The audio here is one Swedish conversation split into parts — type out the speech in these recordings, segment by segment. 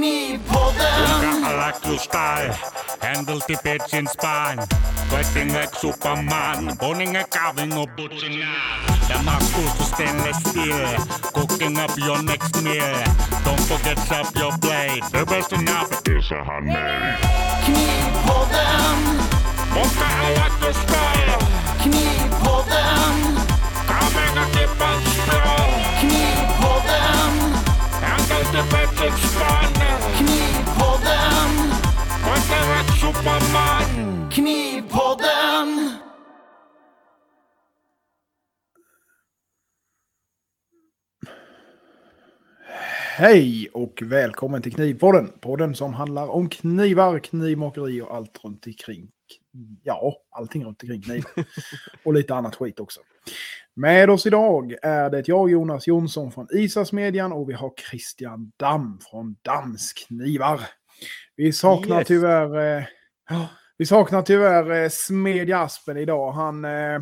Kuinka alakustai, like Superman, spain. a carving poninge kavingo The mask kustus stainless steel, cooking up your next meal. Don't forget up your plate, the best enough is a honey. Knee pull them. Kuinka alakustai, pull Knivpodden! Hej och välkommen till Knivpodden. Podden som handlar om knivar, knivmakeri och allt runt omkring. Ja, allting runt omkring kniv. och lite annat skit också. Med oss idag är det jag, Jonas Jonsson från Isasmedjan och vi har Christian Damm från Damsknivar. Vi saknar Yes. tyvärr... Eh, ja, vi saknar tyvärr eh, Smedja Aspen idag. Han... Eh,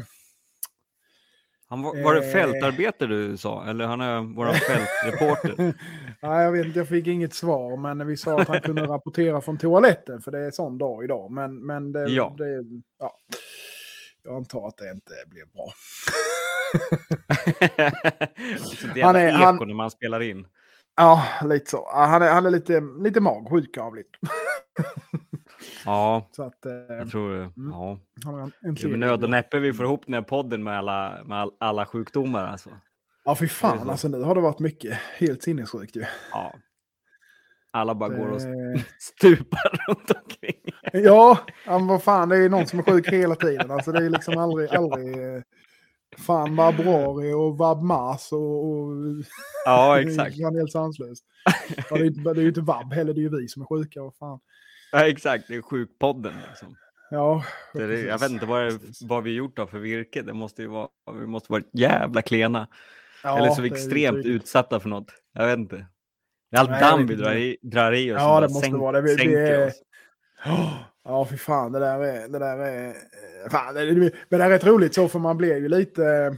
Han var, var det Eh. fältarbete du sa? Eller han är vår fältreporter? Nej, jag vet inte, jag fick inget svar, men vi sa att han kunde rapportera från toaletten, för det är sån dag idag. Men, men det, Ja. det, ja. Jag antar att det inte blir bra. Det han är- han- eko när man spelar in. Ja, lite så. Han är, han är lite, lite magsjuk av lite. Ja, Så att... Eh, jag tror det. Ja. en, en Det är nöd och näppe vi får ihop den här podden med alla, med all, alla sjukdomar. Alltså. Ja, fy det fan. så? Alltså nu har det varit mycket. Helt sinnessjukt ju. Ja. Alla bara går och stupar runt omkring. Ja, ja, men vad fan, det är ju någon som är sjuk hela tiden. Alltså det är liksom aldrig, aldrig... eh, Fan, februari och vab mars och... och Ja, exakt. Det är. Ja, det, det ju inte vab heller, det är ju vi som är sjuka. Vad fan. Ja, exakt, det är sjukpodden. Liksom. Ja, Det är, jag vet inte vad, vad vi gjort av för virke. Det måste ju vara, vi måste vara jävla klena. Ja, Eller så extremt utsatta för något. Jag vet inte. Det är allt Nej, damm vi drar i, drar i oss. Ja, det måste sänk- vara det. Vi- vi sänker är- oss. Ja, fy fan, det där är... Det där är fan, det, det, men det är rätt roligt så, för man blir ju lite...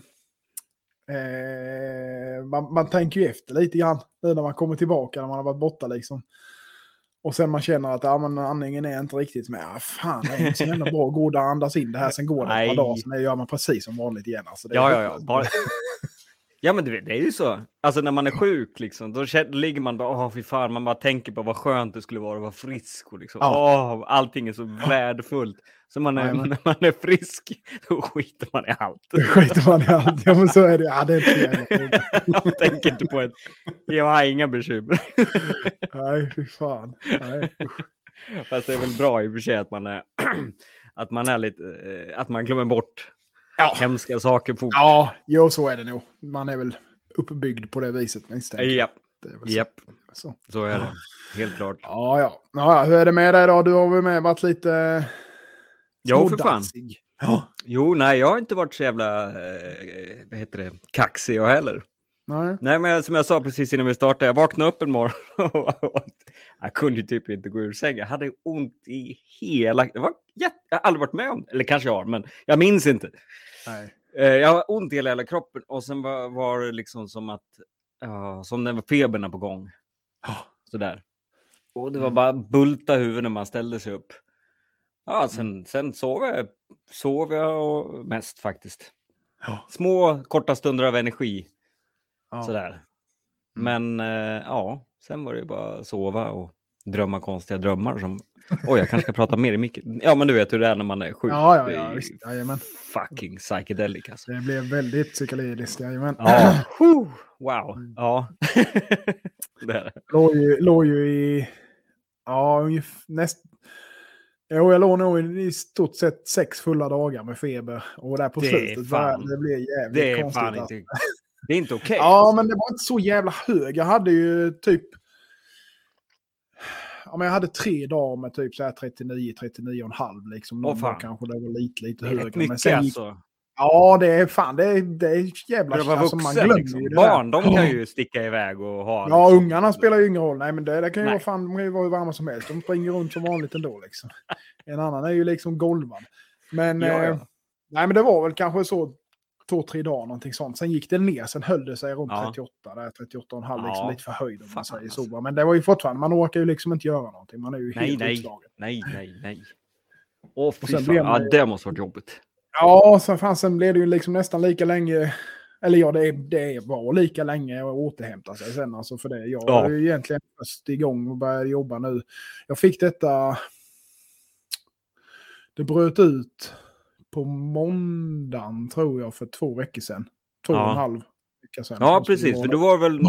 Eh, man, man tänker ju efter lite grann nu när man kommer tillbaka, när man har varit borta liksom. Och sen man känner att ja, men andningen är inte riktigt med. Ja, fan, det är inte så jävla bra att gå där och andas in det här. Sen går det ett par dagar, sen gör man precis som vanligt igen. Alltså, det Ja, ja, ja. Bara... Ja, men det, det är ju så. Alltså när man är sjuk, liksom, då ligger man bara, åh fy fan, man bara tänker på vad skönt det skulle vara att vara frisk. Och liksom, Ja. åh, allting är så värdefullt. Så man är, Jajamän. när man är frisk, då skiter man i allt. Då skiter man i allt. Ja, men så är det. Ja, det är. Man tänker inte på ett, jag har inga bekymmer. Nej, fy fan. Nej. Fast det är väl bra i och för sig att man är, att man är lite, eh, att man glömmer bort Ja. hemska saker fort. Ja, jo, så är det nog. Man är väl uppbyggd på det viset misstänker jag. Japp, så. japp, Så. så är det. Helt klart. Ja, ja. ja, ja. Hur är det med dig då? Du har väl med varit lite... Jo, för fan. Ja. Jo, nej, jag har inte varit så jävla, eh, vad heter det, kaxig jag heller. Nej. Nej, men som jag sa precis innan vi startade, jag vaknade upp en morgon och jag kunde ju typ inte gå ur sängen. Jag hade ont i hela... Det var jätte... Jag har aldrig varit med om det. Eller kanske jag har, men jag minns inte. Nej. Eh, Jag har ont i hela, hela kroppen och sen var, var det liksom som att... Ja, som när feberna på gång. Sådär. Och det var Mm. bara bulta huvud när man ställde sig upp. Ja, sen, sen sov jag, sov jag och mest faktiskt. Ja. Små korta stunder av energi. Ja. Sådär. Men eh, ja, sen var det bara sova och drömma konstiga drömmar. Som... Oj, jag kanske ska prata mer i micken. Ja, men du vet hur det är när man är sjuk. Ja, ja, ja, visst. Jajamän. Fucking psychedelic alltså. Det blev väldigt psykedeliskt, jajamän. Ja, wow. Ja. det är det. låg, ju, låg ju i... Ja, näst... Jo, jag låg nog i, i stort sett sex fulla dagar med feber. Och där på Det slutet, fan- det blev jävligt Det är konstigt. fan alltså. inte... Det är inte okej. Ja, men det var inte så jävla hög. Jag hade ju typ... Ja, men jag hade tre dagar med typ så här 39, 39 och en halv liksom. Åh, Någon fan. kanske det var lite, lite Det är högre. rätt men mycket sen gick, alltså. Ja, det är fan, det är, det är jävla... Att vara alltså, man vuxen glömmer liksom. ju det Barn, där. de kan ju sticka iväg och ha... Ja, liksom- ungarna spelar ju ingen roll. Nej, men det, det kan ju Nej. vara fan, de kan ju vara hur varma som helst. De springer runt som vanligt ändå liksom. En annan är ju liksom golvad. Men, Ja, eh, ja. nej, men det var väl kanske så två, tre dagar någonting sånt. Sen gick det ner, sen höll det sig runt Ja. 38, där 38,5 Ja, liksom lite förhöjd om fan man säger alltså. så. Men det var ju fortfarande, man orkar ju liksom inte göra någonting. Man är ju Nej, helt nej. utslagen. Nej, nej, nej. Åh, fy fan. Ja, det måste varit jobbigt. Ja, sen, fan, sen blev det ju liksom nästan lika länge. Eller ja, det, det var lika länge att återhämta sig sen. Alltså för det. Jag Ja. är ju egentligen först igång och började jobba nu. Jag fick detta. Det bröt ut på måndagen tror jag för två veckor sedan. Två och Ja. en halv vecka sedan. Ja, precis. För det var väl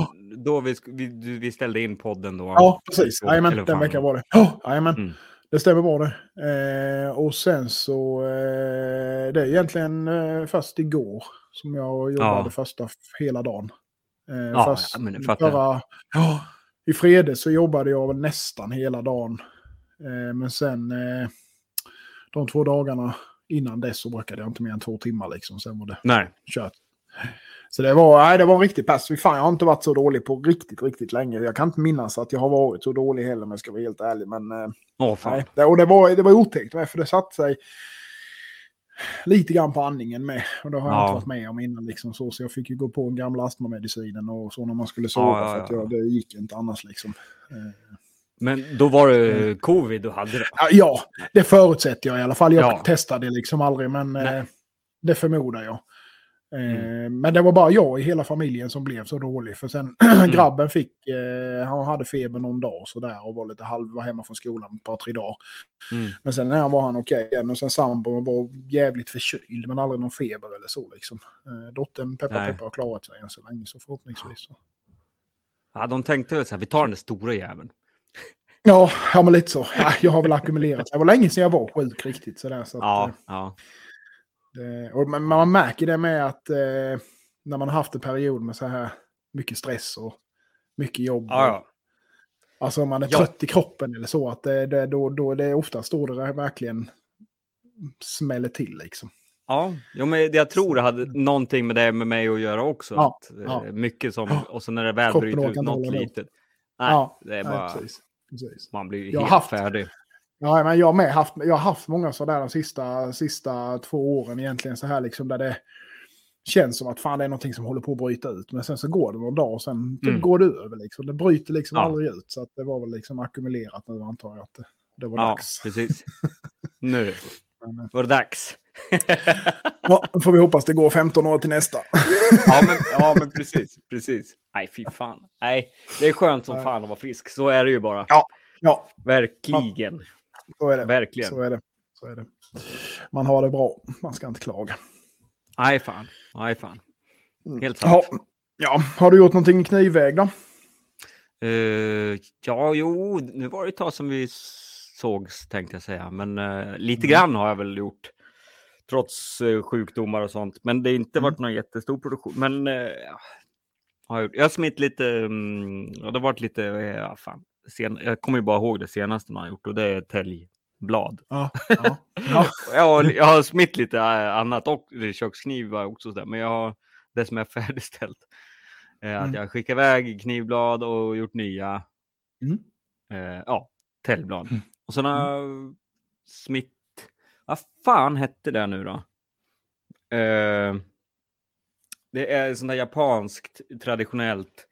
då vi, vi, vi ställde in podden då. Ja, precis. Jajamän, den veckan var det. Ja, Jajamän, Mm. det stämmer bra det. Eh, och sen så, eh, det är egentligen eh, först igår som jag jobbade Ja. första hela dagen. Eh, Ja, först ja, förra, ja, I fredags så jobbade jag nästan hela dagen. Eh, men sen eh, de två dagarna innan dess så brukade jag inte mer än två timmar liksom. Sen var det Nej. kört. Så det var, nej, det var en riktig pass. Fan, jag har inte varit så dålig på riktigt, riktigt länge. Jag kan inte minnas att jag har varit så dålig heller om jag ska vara helt ärlig. Men eh, fan. nej, det, och det var, det var otäckt för det satte sig lite grann på andningen med. Och det har jag Ja. inte varit med om innan. Liksom, så, så jag fick ju gå på en gamla astmamedicinen och så när man skulle sova. Ja, ja, För att ja. jag, det gick inte annars liksom. Men då var det covid du hade då? ja, det förutsätter jag i alla fall. Jag Ja. testade liksom aldrig, men eh, Nej. det förmodar jag. Eh, Mm. Men det var bara jag i hela familjen som blev så dålig. För sen Mm. grabben fick, eh, han hade feber någon dag så där och var lite halv, var hemma från skolan ett par, tre dagar. Mm. Men sen när var han okej igen och sen sambon var jävligt förkyld men aldrig någon feber eller så liksom. Eh, dottern peppar Nej. peppar har klarat sig än så länge så förhoppningsvis. Så. Ja, de tänkte väl så här, vi tar den där stora jäveln. Ja, ja, men lite så. Ja, jag har väl ackumulerat. Det var länge sedan jag var sjuk riktigt sådär. Så att, Ja, eh, ja. det, och man, man märker det med att eh, när man har haft en period med så här mycket stress och mycket jobb. ja, och- ja. Alltså om man är Ja. trött i kroppen eller så. Att det, det, då, då det är oftast då det verkligen smäller till liksom. Ja, jo, men jag tror det hade någonting med det med mig att göra också. Ja, att, eh, ja. Mycket som, och så när det väl Kroppen bryter ut något litet. Nej, det är bara, precis, precis. man blir Jag helt haft- färdig. Ja, men jag har med haft, jag har haft många sådär de sista, sista två åren egentligen så här liksom där det känns som att fan det är någonting som håller på att bryta ut. Men sen så går det någon dag och sen typ Mm. går det över liksom. Det bryter liksom Ja. aldrig ut. Så att det var väl liksom ackumulerat nu antar jag att det, det var Ja, dags. precis. Nu eh, var det dags. Ja, då får vi hoppas det går 15 år till nästa. ja, men, ja, men precis. precis. Nej, fy fan. Nej, det är skönt som fan att vara frisk. Så är det ju bara. Ja. Ja, Verkligen. så är det. Verkligen. Så är det. Så är det. Man har det bra. Man ska inte klaga. Nej, fan. Nej, fan. Mm. Helt sant. Ja, ja, har du gjort någonting i knivväg då? Eh, ja, jo, nu var det ett tag som vi sågs tänkte jag säga, men eh, lite Mm. grann har jag väl gjort. Trots eh, sjukdomar och sånt, men det har inte Mm. varit någon jättestor produktion. Men eh, har jag, har smitt lite, mm, det har varit lite, eh, ja, fan, sen, jag kommer ju bara ihåg det senaste man har gjort och det är täljblad. Ja. ja. ja. Jag har, jag har smitt lite annat och köksknivar också, där, men jag har det som är färdigställt. Eh, att Mm. jag skickar iväg knivblad och gjort nya Mm. eh, ja, täljblad. Mm. Och sen har jag smitt... Vad fan hette det nu då? Eh, det är sånt där japanskt traditionellt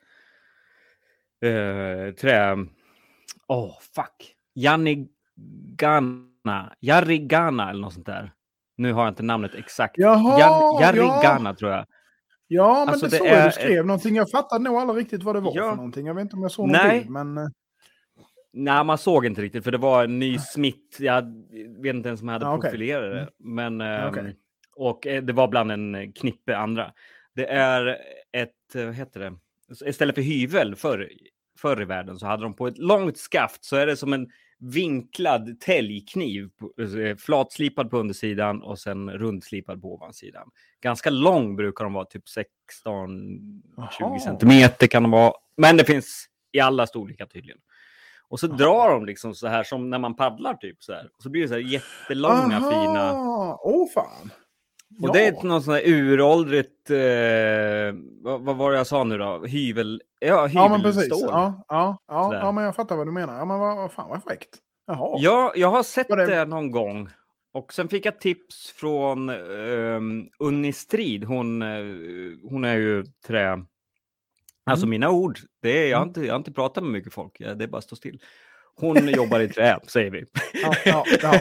eh, trä... Åh, oh, fuck. Yanigana. Yarigana eller något sånt där. Nu har jag inte namnet exakt. Jaha, Yan, Yarigana tror jag. Ja, men Alltså, det, det såg jag är du skrev någonting. Jag fattade nog aldrig riktigt vad det var Ja. för någonting. Jag vet inte om jag såg Nej. någon bild, men... eh, Nej, man såg inte riktigt för det var en ny smitt. Jag vet inte ens om jag hade Ah, profilerat det. Men, ehm, okej. Och eh, det var bland en knippe andra. Det är ett, eh, vad heter det? Istället för hyvel förr, förr i världen så hade de på ett långt skaft så är det som en vinklad täljkniv. eh, Flatslipad på undersidan och sen rundslipad på ovansidan. Ganska lång brukar de vara, typ 16-20 Jaha. centimeter kan de vara. Men det finns i alla storlekar tydligen. Och så drar de liksom så här som när man paddlar typ så här. Och så blir det så här jättelånga Aha! fina. Åh fan! Och det är något sånt här uråldrigt, eh, vad, vad var det jag sa nu då? Hyvel, ja, Ja, men precis. hyvelstål. Ja, ja, ja, ja, men jag fattar vad du menar. Ja, men vad, vad fan vad fräckt. Jaha. Ja, jag har sett det- det någon gång. Och sen fick jag tips från um, Unni Strid. Hon, eh, hon är ju trä... Alltså Mm. mina ord, det är, jag, har Mm. inte, jag har inte pratat med mycket folk, ja, det är bara att stå still. Hon jobbar i trä, säger vi. Ja, ja, ja.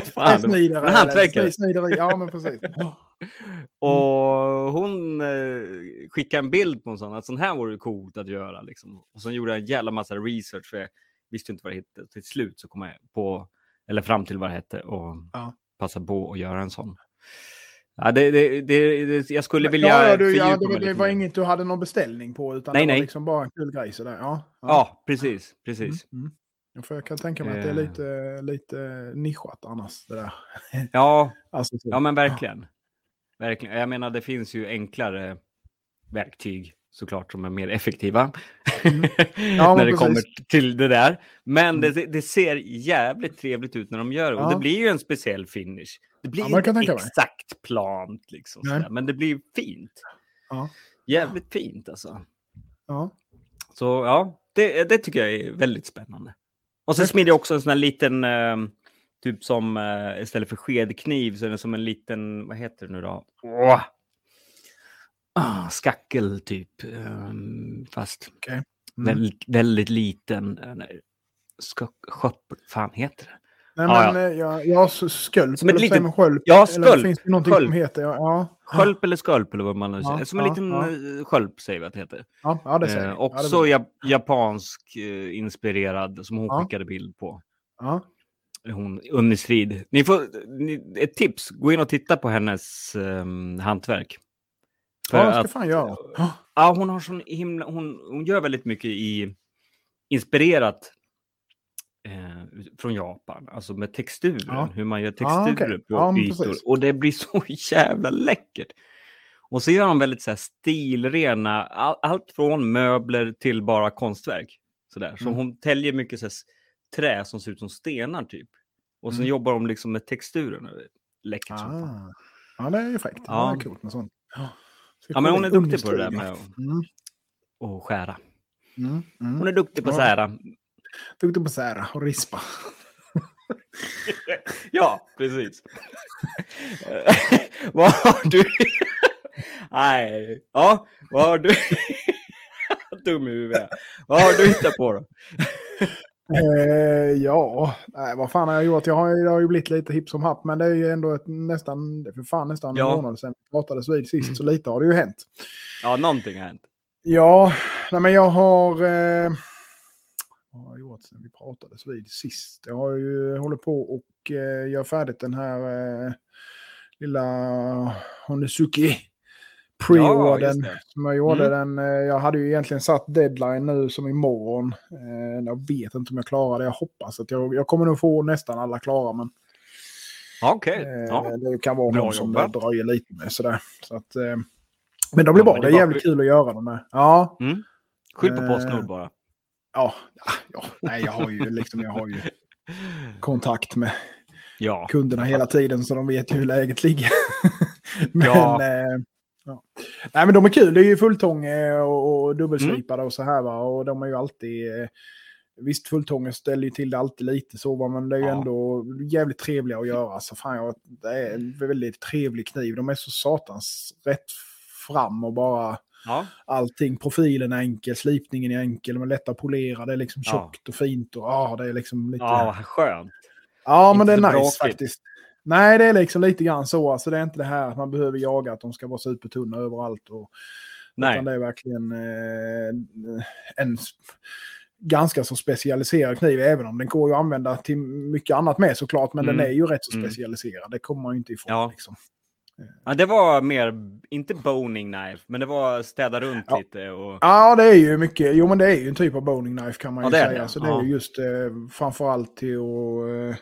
Fan, Snidare, hantverkare. Snideri, ja men precis. Och hon eh, skickade en bild på en sån, att sån här vore coolt att göra. Liksom. Och sen gjorde jag en jävla massa research, för jag visste inte vad det hette. Till slut så kom jag på, eller fram till vad det hette och Ja. passade på att göra en sån. Ja, det, det, det, jag skulle vilja ja, ja, du, ja, det, det var inget du hade någon beställning på utan Nej, det var nej. liksom bara en kul grej sådär. Ja, Ja, precis, precis. Mm, mm. Ja, För jag kan tänka mig att det är Eh. lite, lite nischat annars. Det där. Ja, Alltså, så. ja, men verkligen. verkligen. Jag menar, det finns ju enklare verktyg såklart som är mer effektiva Mm. Ja, när det precis. kommer till det där. Men Mm. det, det ser jävligt trevligt ut när de gör det. Och Ja. det blir ju en speciell finish. Det blir Ja, inte exakt plant, liksom, sådär, men det blir fint. Ja. Jävligt fint alltså. Ja. Så ja, det, det tycker jag är väldigt spännande. Och sen smider jag också en sån här liten, eh, typ som eh, istället för skedkniv så är det som en liten, vad heter det nu då? Åh! Ah, skackel typ. ehm, fast Okej. Mm. väldigt, väldigt liten. eh, nej, sköpp, fan heter det? Nej, Ja, men eh, jag, jag har s- skölp. Som ett eller litet- säger man sköld? Ja, Eller skölp. finns det någonting Sköld. som heter? Ja, ja. Skölp eller skölp eller vad man nu Ja, säger. Som en ja, liten ja. ja. skölp säger vi att det heter. Ja, ja, det säger Eh, jag. ja, det också jag. jap japansk eh, inspirerad som hon Ja. skickade bild på. Ja. hon, Unni Strid. Ni får, ni, ett tips, gå in och titta på hennes um, hantverk. För ja, det ska att, fan göra. Ja. ja, hon har sån himla, hon, hon gör väldigt mycket i inspirerat eh, från Japan, alltså med texturen, Ja. hur man gör texturer okej. på Ja, ytor. precis. Och det blir så jävla läckert. Och så gör de väldigt så här, stilrena, all, allt från möbler till bara konstverk. Så, där. så Mm. hon täljer mycket så här, trä som ser ut som stenar typ. Och sen Mm. jobbar de liksom med texturen. Läckert som fan. Ah. Ja, det är ju fräckt. Ja. Det är coolt med sånt. Ja, Ja, men hon är duktig på det där med Mm. att, att skära. Mm. Mm. Hon är duktig på Ja. Så här. Duktig på sära och rispa. Ja, precis. vad har du? Nej, ja, vad har du? Dum i huvudet. Vad har du hittat på då? Eh, ja, nej, vad fan har jag gjort? Jag har, det har ju blivit lite hipp som happ, men det är ju ändå ett, nästan, det är för fan nästan en Ja. Mm. månad sedan vi pratades vid sist, så lite har det ju hänt. Ja, någonting har hänt. Ja, nej, men jag har... Eh, har jag gjort sen vi pratades vid sist? Jag har ju hållit på och eh, gör färdigt den här eh, lilla Honesuki Ja, pre-ordern. det. som jag gjorde Mm. den. Eh, jag hade ju egentligen satt deadline nu som imorgon. Eh, jag vet inte om jag klarar det. Jag hoppas att jag, jag kommer nog få nästan alla klara. Men Ja, Okej. eh, Ja. det kan vara Bra någon som det dröjer lite med. Sådär. Så att, men de blir Ja, bra. men Det det är jävligt kul att göra dem med. Ja, Mm. Skyll på Postnord bara. Ja, ja. Nej, jag har ju liksom, jag har ju kontakt med Ja. kunderna hela tiden så de vet ju hur läget ligger. men, Ja. eh, ja. Nej, men de är kul. Det är ju fulltånge och, och dubbelslipade och så här va. Och de är ju alltid... Eh, visst, fulltånge ställer ju till det alltid lite så va. Men det är ju Ja. ändå jävligt trevliga att göra. Så fan, jag, det är en väldigt trevlig kniv. De är så satans rätt fram och bara Ja. allting. Profilen är enkel, slipningen är enkel, de är lätta att polera. Det är liksom Ja. tjockt och fint. Och, ah, det är liksom lite... ja, skönt. Ja, men Inte det är nice bråkigt. faktiskt. Nej, det är liksom lite grann så. Alltså, det är inte det här att man behöver jaga att de ska vara supertunna överallt. Och, Nej. Utan det är verkligen eh, en ganska så specialiserad kniv. Även om den går ju att använda till mycket annat med såklart. Men Mm. den är ju rätt så Mm. specialiserad. Det kommer man ju inte ifrån. Ja. Liksom. Ja, det var mer, inte boning knife, men det var städa runt Ja. lite. Och... Ja, det är ju mycket. Jo, men det är ju en typ av boning knife kan man Ja, ju säga. det. Så det är ju just eh, framförallt till att... Eh,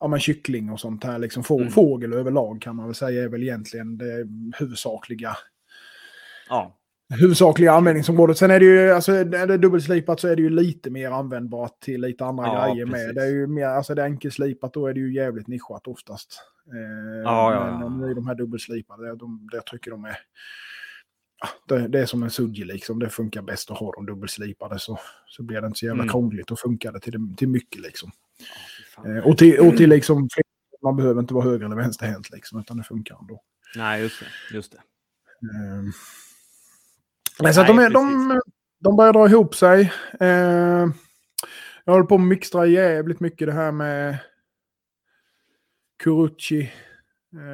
ja, men kyckling och sånt här. Liksom få, Mm. Fågel överlag kan man väl säga är väl egentligen det huvudsakliga, Ja. huvudsakliga användningsområdet. Sen är det ju, alltså är det dubbelslipat så är det ju lite mer användbart till lite andra Ja, grejer precis. med. Det är ju mer, alltså det är enkelslipat då är det ju jävligt nischat oftast. Eh, Ja, ja, ja. Men de här dubbelslipade, de, det jag tycker de är... ja, Det, det är som en sudji liksom. Det funkar bäst att ha dem dubbelslipade så, så blir det inte så jävla Mm. krångligt och funkar det till, till mycket liksom. Fan. Eh, och till, och till liksom man behöver inte vara höger eller vänsterhänt liksom, utan det funkar ändå. Nej, just det. Just det. Ehm. Nej, så att de, är, de, de börjar dra ihop sig. Ehm, jag håller på att mixtra jävligt mycket det här med Kuruchi.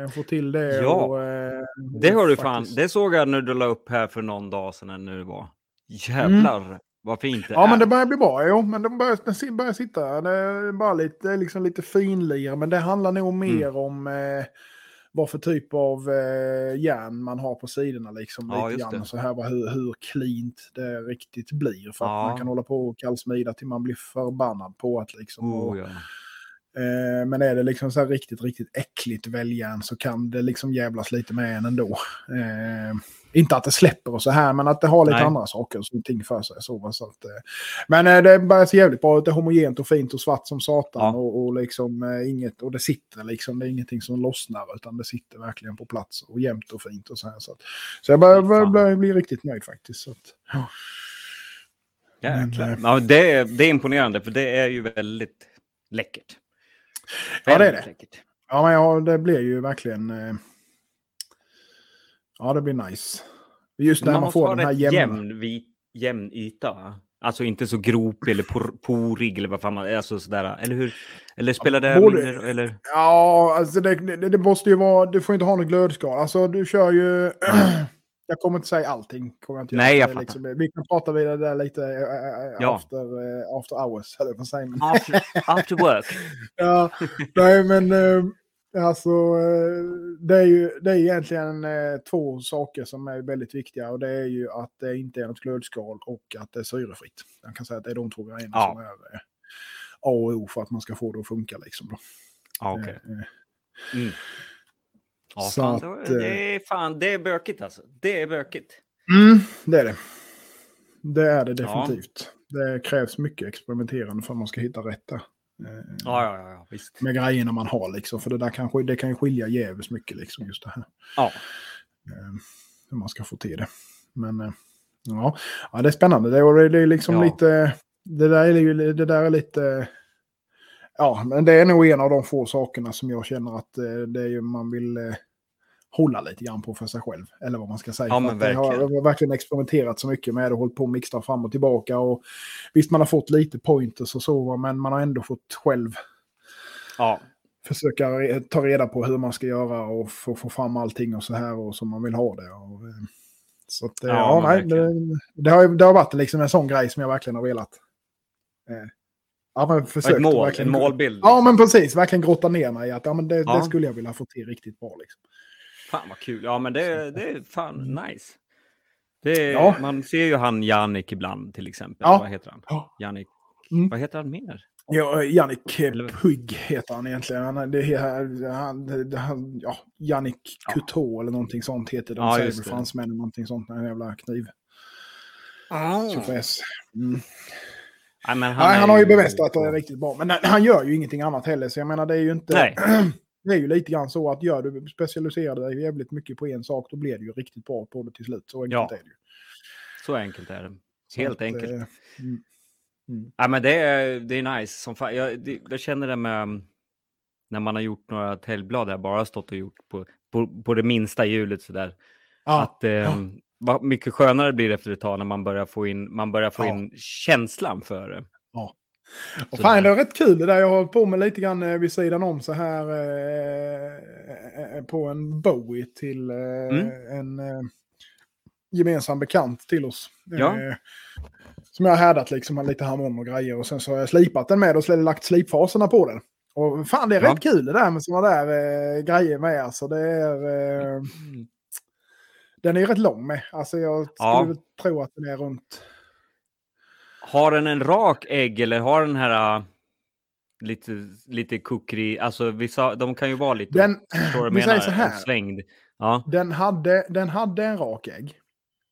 Eh, få till det. Ja, och, eh, Det har du fan. Det såg jag när du la upp här för någon dag sedan. När det var. Jävlar vad fint det Ja, är. men det börjar bli bra. Jo, men de börjar, den börjar sitta. Det är bara lite, liksom lite finlir. Men det handlar nog Mm. mer om eh, vad för typ av eh, järn man har på sidorna. Liksom, Ja, lite grann. Så här, bara hur, hur cleant det riktigt blir. För Ja. att man kan hålla på och kallsmida till man blir förbannad på att liksom... och, Oh, ja. Eh, men är det liksom så här riktigt, riktigt äckligt väljärn så kan det liksom jävlas lite med en ändå. Eh, inte att det släpper och så här, men att det har lite Nej. andra saker som ting för sig. Så, att, eh, men det börjar se jävligt bra ut. Det är homogent och fint och svart som satan. Ja. Och, och, liksom, inget, och det sitter liksom. Det är ingenting som lossnar utan det sitter verkligen på plats och jämnt och fint. Och så här, så, att, så jag börjar, börjar, börjar bli riktigt nöjd faktiskt. Så att, ja. Jäklar. Men, Ja, det, är, det är imponerande för det är ju väldigt läckert. Ja, det är det. Läckert. Ja, men ja, det blir ju verkligen... Eh, ja, det blir nice. Just när Man man, får den här jämna... jämn, vit, jämn yta. Va? Alltså inte så gropig eller por, porig eller vad fan man alltså sådär. Eller hur? Eller spelar det både- mindre? Eller? Ja, alltså det, det, det måste ju vara... Du får inte ha något glödskal. Alltså du kör ju... jag kommer inte säga allting. Kommer jag inte Nej, jag fattar. liksom, vi kan prata vidare där lite äh, Ja. after, äh, after hours. Eller vad säger man? After, after work. Ja, nej men eh, alltså det är ju det är egentligen två saker som är väldigt viktiga och det är ju att det inte är något glödskal och att det är syrefritt. Jag kan säga att det är de två grejerna Ja. som är A och O för att man ska få det att funka liksom. Då. Ja, okej. Eh, Mm. Ja, Så fan, att, då- eh, det är fan, det är bökigt alltså. Det är bökigt. Mm, det är det. Det är det Ja. definitivt. Det krävs mycket experimenterande för att man ska hitta rätt där. Eh, Ja, ja, ja, ja visst. Med grejerna man har liksom. För det där kanske, det kan ju skilja jävligt mycket liksom just det här. Ja. eh, hur man ska få till det. Men ja, ja det är spännande. Det är, det är liksom Ja. lite... Det där, är, ju- det där är lite... Ja, men det är nog en av de få sakerna som jag känner att eh, det är ju, man vill eh, hålla lite grann på för sig själv. Eller vad man ska säga. Ja, har, verkligen. jag har verkligen experimenterat så mycket med det hållit på och mixtra fram och tillbaka. Och, visst, man har fått lite pointers och så, men man har ändå fått själv Ja, försöka ta reda på hur man ska göra och få, få fram allting och så här och som man vill ha det. Och, eh, så att, Ja, ja, nej, det, det, har, det har varit liksom en sån grej som jag verkligen har velat. Eh, ja, men försökt ett mål, verkligen, en målbild. Ja, liksom. men precis. Verkligen grotta ner mig i att ja, men det, Ja. det skulle jag vilja få till riktigt bra. Liksom. Fan vad kul. Ja, men det, det är fan nice. Det är, Ja. Man ser ju han Jannik ibland till exempel. Ja. Vad heter han? Ja. Jannik. Mm. Vad heter han mer? Ja, Jannik Eller- Pugg heter han egentligen. Han, är- det, är- han, det, han, ja, Jannik Ja. Couture eller någonting sånt heter de. Ja, säger fransmännen någonting sånt. En jävla kniv. Mm. Nej, men Han, Nej, är han har ju bemästrat det riktigt bra. Men han gör ju ingenting annat heller. Så jag menar, det är ju inte... Nej. Det är ju lite grann så att gör du specialiserar dig jävligt mycket på en sak, då blir det ju riktigt bra på det till slut. Så enkelt Ja. är det ju. Så enkelt är det. Helt att, enkelt. eh, mm. Mm. Ja, men det, är, det är nice som fan. Jag, det, jag känner det med mm, när man har gjort några täljblad där bara stått och gjort på, på, på det minsta hjulet sådär. Ja, Att eh, vad mycket skönare blir det efter ett tag när man börjar få in, man börjar få Ja. in känslan för det. och så fan, det är rätt kul det där. Jag har hållit på med lite grann eh, vid sidan om så här eh, eh, på en Bowie till eh, Mm. en eh, gemensam bekant till oss. Ja. Eh, som jag har härdat liksom lite harmon och grejer och sen så har jag slipat den med och lagt slipfaserna på den. Och fan det är Ja. rätt kul det där med sådana där eh, grejer med. Alltså det är... Eh, den är ju rätt lång med. Alltså jag skulle Ja. tro att den är runt... Har den en rak ägg eller har den här äh, lite, lite kuckrig, alltså vissa, de kan ju vara lite, Den, förstår du vi säger menar, så här. svängd. Ja, Den hade, den hade en rak ägg.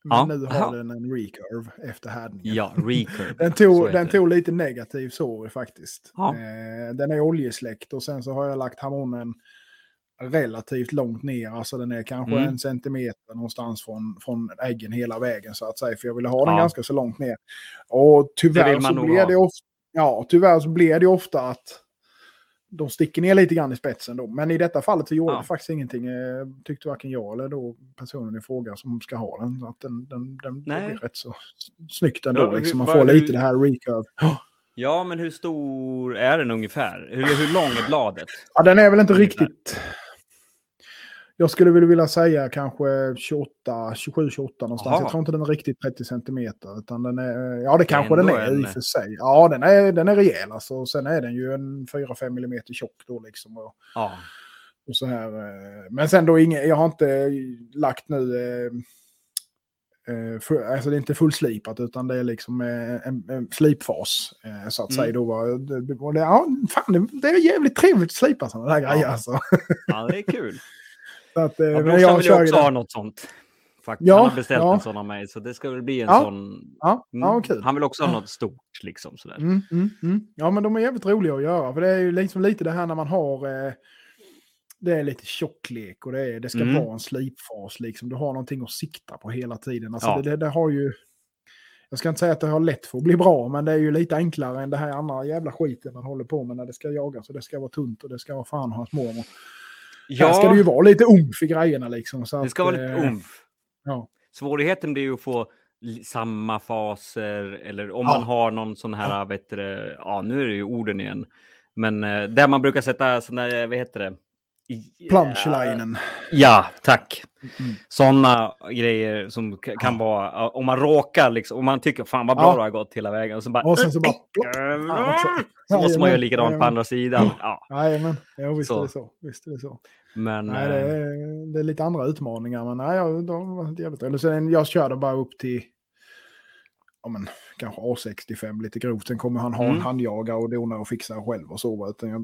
Men Ja. nu har Aha. den en recurve efter härdningen. ja, recurve. Den tog, den tog lite negativ sorg faktiskt. Ja. Eh, den är oljesläckt och sen så har jag lagt harmonen relativt långt ner. Alltså den är kanske Mm. en centimeter någonstans från, från äggen hela vägen så att säga. För jag ville ha den Ja. ganska så långt ner. Och tyvärr så blir det ofta, ja, tyvärr så blir det ofta att de sticker ner lite grann i spetsen då. Men i detta fallet så gjorde Ja. det faktiskt ingenting. Eh, tyckte varken jag eller då personen i fråga som ska ha den. Så att den, den, den blir rätt så snyggt ändå. Ja, hur- liksom. Man får hur- lite det här recurve. Ja, men hur stor är den ungefär? Hur, hur lång är bladet? Ja, den är väl inte Ungefär. riktigt... Jag skulle väl vilja säga kanske 28, 27, 28 någonstans. Jaha. Jag tror inte den är riktigt 30 centimeter. Utan den är, ja, det kanske den är i en- och för sig. Ja, den är, den är rejäl alltså. Sen är den ju en 4-5 millimeter tjock då liksom. Och, Ja. och så här. eh, Men sen då inget, jag har inte lagt nu... Eh, eh, full, alltså det är inte fullslipat utan det är liksom en, en slipfas. Så att Mm. säga då. var- Det, det, ja, fan, det, det är jävligt trevligt att slipa sådana där Ja. grejer alltså. ja, det är kul. Så att, eh, Ja, men jag vill också ha något sånt. Faktiskt. Ja, han har beställt ja. en sån av mig, så det ska väl bli en Ja. sån. Ja, Mm. ja kul. Han vill också ha något stort liksom sådär. Mm, mm, mm. Ja, men de är jävligt roliga att göra. För det är ju liksom lite det här när man har... Eh, det är lite tjocklek och det, är, det ska Mm. vara en slipfas. Liksom. Du har någonting att sikta på hela tiden. Alltså, det, det, det har ju... Jag ska inte säga att det har lätt för att bli bra, men det är ju lite enklare än det här andra jävla skiten man håller på med när det ska jagas. Och det ska vara tunt och det ska vara fan hans mormor. Ja, Här ska det ju vara lite umf i grejerna liksom. Så det ska att, vara lite eh, umf. Ja. Svårigheten blir ju att få samma faser eller om Ja. man har någon sån här, vet du, ja nu är det ju orden igen. Men eh, där man brukar sätta där, vad heter det? Plunchlinen. Ja, tack. Mm. Sådana grejer som kan Ja. vara, ja, om man råkar liksom, om man tycker fan vad bra Ja. det har gått hela vägen och så bara, Och sen så bara... Jävlar! också. så måste man göra likadant på andra sidan. Ja, Jajamän, ja, visst Så. är det så. Visst är det så. men Nej, det eh, är, det är lite andra utmaningar, men nej, jag, de jävligt roligt. Sen jag körde bara upp till ja, men, kanske A65 lite grovt. Sen kommer han ha Mm. en handjagare och dona och fixa själv och så. Utan jag,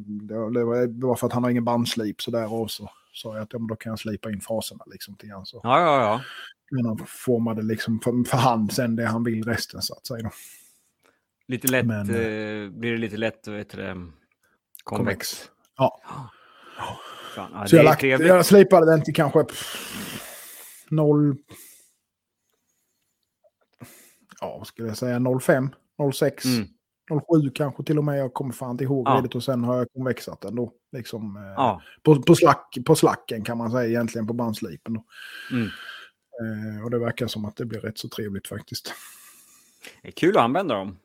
det, var- för att han har ingen bandslip så därav så sa jag att ja, men då kan jag slipa in faserna liksom till han. Så ja, ja, ja. kan han formade liksom för, för hand sen det han vill resten så att säga. Då. Lite lätt, Men, eh, blir det lite lätt, vet du det, konvex. Convex. Ja. Fan, ja, Så jag, lagt, jag slipade den till kanske 0... Ja, vad skulle jag säga? 05, 06, Mm. 07 kanske till och med. Jag kommer fan inte ihåg Ja. riktigt och sen har jag konvexat den då. Liksom, eh, Ja, på, på, slack, på slacken kan man säga egentligen på bandslipen. Mm. Eh, och det verkar som att det blir rätt så trevligt faktiskt. det är kul att använda dem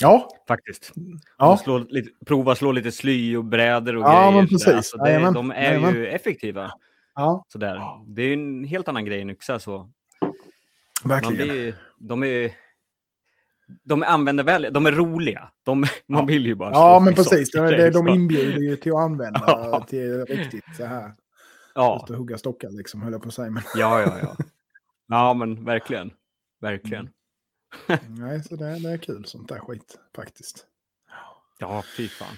Ja, faktiskt. ja. Slå lite, prova slå lite sly och brädor och Ja, grejer. men precis. det, Jajamän, de är jajamän. ju effektiva. ja Sådär. Det är en helt annan grej än yxa. Så. Man verkligen. blir, de är de är användarvänliga, de är roliga. De, man vill ju bara Ja, men precis. det, de så. inbjuder ju till att använda Ja. till riktigt så här. Ja, Just att hugga stockar liksom, höll jag på att säga. Men, ja, ja, ja. Ja, men verkligen. Verkligen. nej, så det, det är kul sånt där skit faktiskt. Ja, fy fan.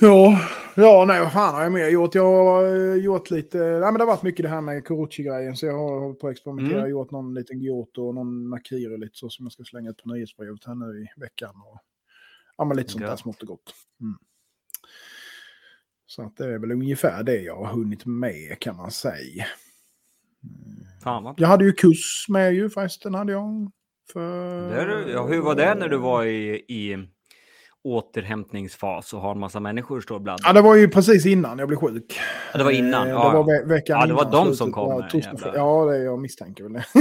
Ja, ja, nej, vad fan har jag mer gjort? Jag har eh, gjort lite, nej men det har varit mycket det här med Kuruchi-grejen så jag har hållit på att experimentera. Mm. Gjort någon liten Giotto och någon Nakiri lite så som jag ska slänga ut på nyhetsbrevet här nu i veckan. Och, ja, men lite sånt där smått och gott. Mm. Så att det är väl ungefär det jag har hunnit med kan man säga. Fan vad Jag hade ju kurs med ju förresten hade jag. För... Där, ja, hur var det när du var i, i återhämtningsfas och har en massa människor står och Ja, det var ju precis innan jag blev sjuk. Ja, det var innan, Eh, ja, det var ja. ve- veckan Ja, det var innan de som kom jävlar. Ja, det, jag misstänker väl det.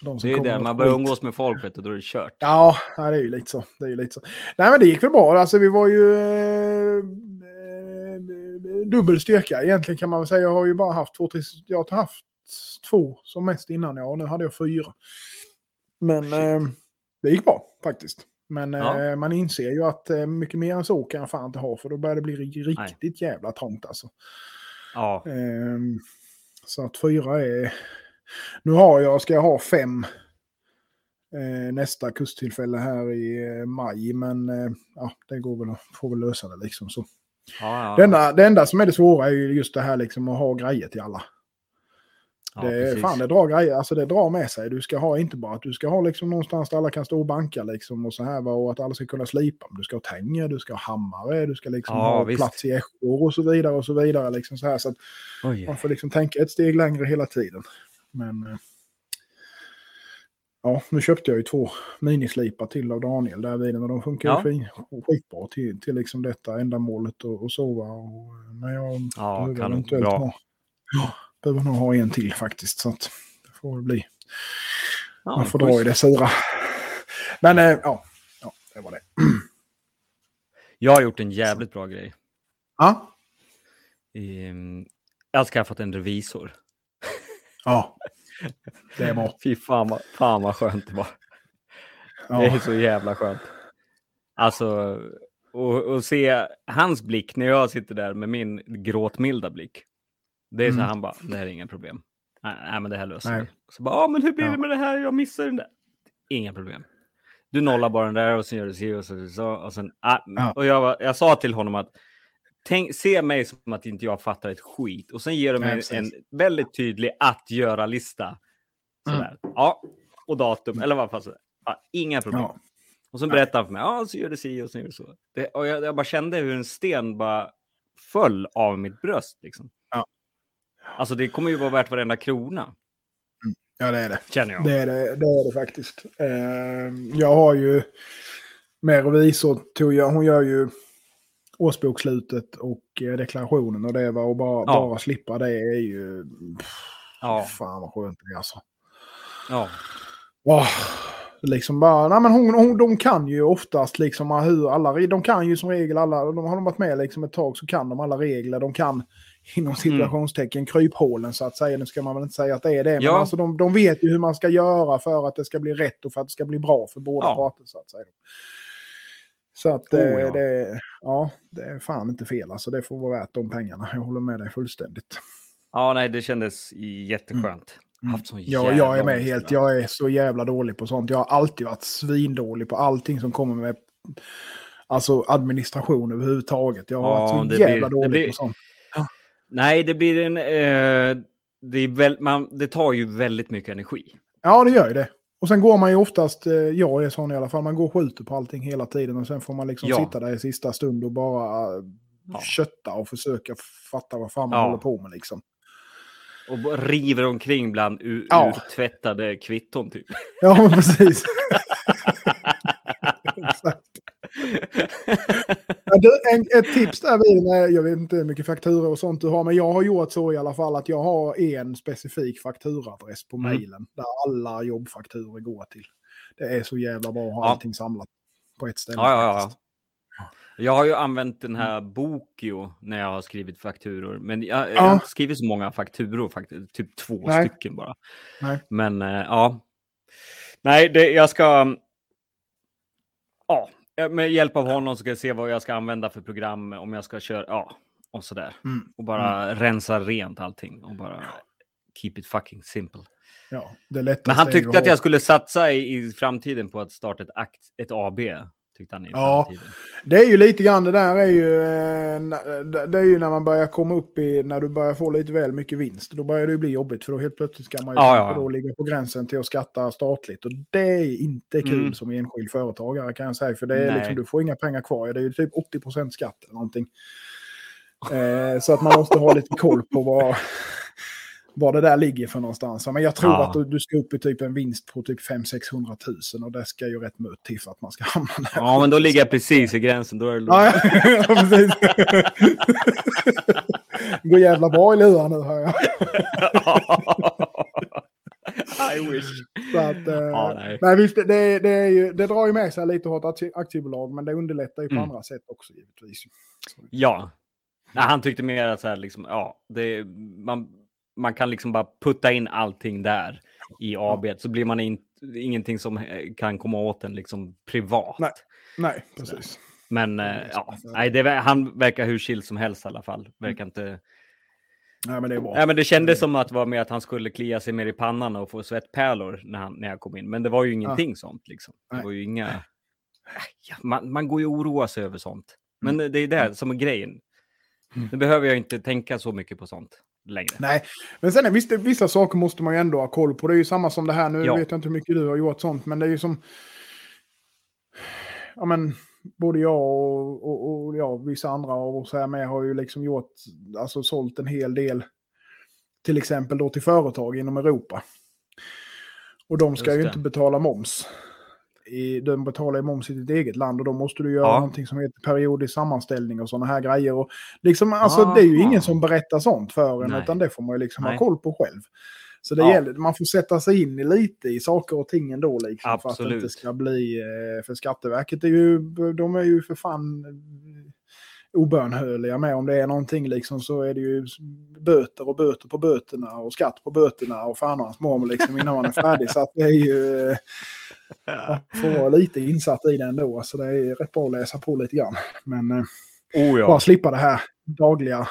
de Det är ju det, man börjar umgås med folk vet du, då är det kört. Ja, ja, det är ju lite så. Det är ju lite så. Nej, men det gick väl bra. Alltså, vi var ju eh, eh, dubbel styrka egentligen kan man väl säga. Jag har ju bara haft två, tre, jag har haft två som mest innan. Ja, och nu hade jag fyra. Men eh, det gick bra faktiskt. Men Ja. eh, man inser ju att eh, mycket mer än så kan jag fan inte ha. För då börjar det bli ri- riktigt jävla trångt alltså. Ja, Ehm, så att fyra är... Nu har jag, ska jag ha fem eh, nästa kusttillfälle här i eh, maj. Men eh, ja, det går väl får väl lösa det liksom. Så. ja, ja. Det, enda, det enda som är det svåra är ju just det här liksom att ha grejer till alla. Ja, det, precis. fan, det drar grejer, alltså det drar med sig. Du ska ha inte bara att du ska ha liksom någonstans där alla kan stå och banka liksom och så här och att alla ska kunna slipa. Men Du ska ha tänger, du ska ha hammare, du ska liksom Ja, ha visst. plats i äschor och så vidare och så vidare liksom så här. Så att Oj. man får liksom tänka ett steg längre hela tiden. Men... eh, ja, nu köpte jag ju två minislipar till av Daniel där vid och de funkar Ja. ju skitbra till, till liksom detta ändamålet och, och sova. Och, när jag Ja, eventuellt Bra. ha- Ja, behöver nog ha en till faktiskt. Så att det får bli. Ja, Man får dra i det sura. Men eh, ja, ja, det var det. Jag har gjort en jävligt bra grej. Ja, Ehm, Jag har skaffat en revisor. ja. det är bra. Fy fan vad, fan vad skönt det var. Det är Ja, så jävla skönt. Alltså, och, och se hans blick när jag sitter där med min gråtmilda blick. Det är så Mm. han bara, det här är inga problem. Nej, nej men det här löser vi. Så bara, ja men hur blir Ja. det med det här? Jag missade den där. Inga problem. Du nollar bara den där och sen gör du si och så. så och, sen, ah, Ja. och jag, var- jag sa till honom att tänk, se mig som att inte jag fattar ett skit. Och sen ger de mig precis. en väldigt tydlig att göra-lista. Mm. Ja, och datum, eller vad fan. så- Ja, inga problem. ja. Och så berättade han för mig, ja så gör det si och så gör det så. Det, och jag, jag bara kände hur en sten bara föll av mitt bröst. Liksom. Alltså det kommer ju vara värt varenda krona, ja, det är det. känner jag. Det är det, det, är det faktiskt. Eh, jag har ju med revisor, tog jag, hon gör ju årsbokslutet och eh, deklarationen och det var och bara, Ja. bara slippa det är ju... Pff, Ja, Fan vad skönt det är alltså. ja, Åh, liksom bara, nej men hon, hon, de kan ju oftast liksom hur alla, de kan ju som regel alla, de har de varit med liksom ett tag så kan de alla regler, de kan inom Mm. situationstecken kryphålen så att säga, nu ska man väl inte säga att det är det, men Ja. alltså de, de vet ju hur man ska göra för att det ska bli rätt och för att det ska bli bra för båda Ja. parter så att säga. Så att Oh, eh, ja. det, ja, det är fan inte fel alltså, det får vara värt de pengarna, jag håller med dig fullständigt. ja, nej, det kändes jätteskönt. Haft sån Ja, jag är med helt. Jag är så jävla dålig på sånt. Jag har alltid varit svindålig på allting som kommer med alltså administration överhuvudtaget. Jag har Ja, varit så blir- jävla det dålig blir- på sånt. Nej, det blir en... Eh, det, är väl, man, det tar ju väldigt mycket energi. Ja, det gör ju det. Och sen går man ju oftast, eh, jag är sån i alla fall, man går och skjuter på allting hela tiden och sen får man liksom Ja. sitta där i sista stund och bara eh, Ja. kötta och försöka fatta vad fan man Ja. håller på med liksom. Och river omkring bland Ja. urtvättade kvitton typ. Ja, precis. Exakt. Ja, du, en, ett tips där vid, jag vet inte hur mycket fakturor och sånt du har, men jag har gjort så i alla fall att jag har en specifik fakturaadress på Mm. mejlen där alla jobbfakturor går till. Det är så jävla bra att ha Ja. allting samlat på ett ställe. Ja. Jag har ju använt den här Bokio när jag har skrivit fakturor. Men jag, jag Ja. har inte skrivit så många fakturor faktiskt. Typ två Nej. stycken bara. Nej. Men eh, ja. Nej, det, jag ska... Ja, med hjälp av honom ska jag se vad jag ska använda för program. Om jag ska köra... Ja, och sådär. Mm. Och bara rensa rent allting. Och bara keep it fucking simple. Ja, det lättaste Men han är tyckte att jag skulle satsa i, i framtiden på att starta ett, akt, ett AB. Tyckte han i Ja. Det är ju lite grann det där är ju, eh, det är ju när man börjar komma upp i, när du börjar få lite väl mycket vinst. Då börjar det ju bli jobbigt för då helt plötsligt ska man ju Ja, ja, ja. då ligga på gränsen till att skatta statligt. Och det är inte kul Mm. som enskild företagare kan jag säga. För det är Nej. liksom, du får inga pengar kvar. Det är ju typ 80% skatt eller någonting. Eh, så att man måste ha lite koll på vad, vad det där ligger för någonstans. Men jag tror Ja. att du, du ska upp i typ en vinst på typ 500-600 000 och det ska ju rätt mött till för att man ska hamna där. Ja, men då ligger jag precis i gränsen. Då är det. Ja, ja, precis. Det går jävla bra i luren nu hör jag. I wish. Så att, eh, Ja, nej. nej, visst, det, det, är ju, det drar ju med sig lite hårt aktie- aktiebolag, men det underlättar ju på Mm. andra sätt också givetvis. Så, Ja. Nej, han tyckte mer att så här, liksom, ja, det, man, man kan liksom bara putta in allting där i AB. Så blir man in, ingenting som eh, kan komma åt en liksom privat. Nej. nej, precis. Men eh, ja, nej, det, han verkar hur chill som helst i alla fall. Verkar inte... Nej, men det är bra. Nej, men det kändes som att det var med att han skulle klia sig mer i pannan och få svettpärlor när, han, när jag kom in. Men det var ju ingenting sånt. Liksom. Det var ju inga... Ja, man, man går ju och oroar sig över sånt. Men det är det som är grejen. Mm. Nu behöver jag inte tänka så mycket på sånt längre. Nej, men sen är visst, vissa saker måste man ju ändå ha koll på. Det är ju samma som det här. Nu Ja. vet jag inte hur mycket du har gjort sånt, men det är ju som... Ja, men både jag och, och, och ja, vissa andra av oss här med har ju liksom gjort, alltså sålt en hel del, till exempel då till företag inom Europa. Och de ska ju inte betala moms. I, de betalar ju moms i ditt eget land och då måste du göra Ja. någonting som heter periodisk sammanställning och sådana här grejer. Och liksom, alltså, det är ju ingen som berättar sånt för en, Nej. utan det får man ju liksom ha Nej. koll på själv. Så det Ja. gäller, man får sätta sig in i lite i saker och ting ändå liksom, för att det inte ska bli... eh, För Skatteverket är ju, de är ju för fan eh, obönhörliga med om det är någonting liksom så är det ju böter och böter på böterna och skatt på böterna och fan och hans mormor liksom innan man är färdig. Så att det är ju... Man får vara lite insatt i det ändå. Så det är rätt bra att läsa på lite grann. Men eh, Oh, ja. bara slippa det här dagliga.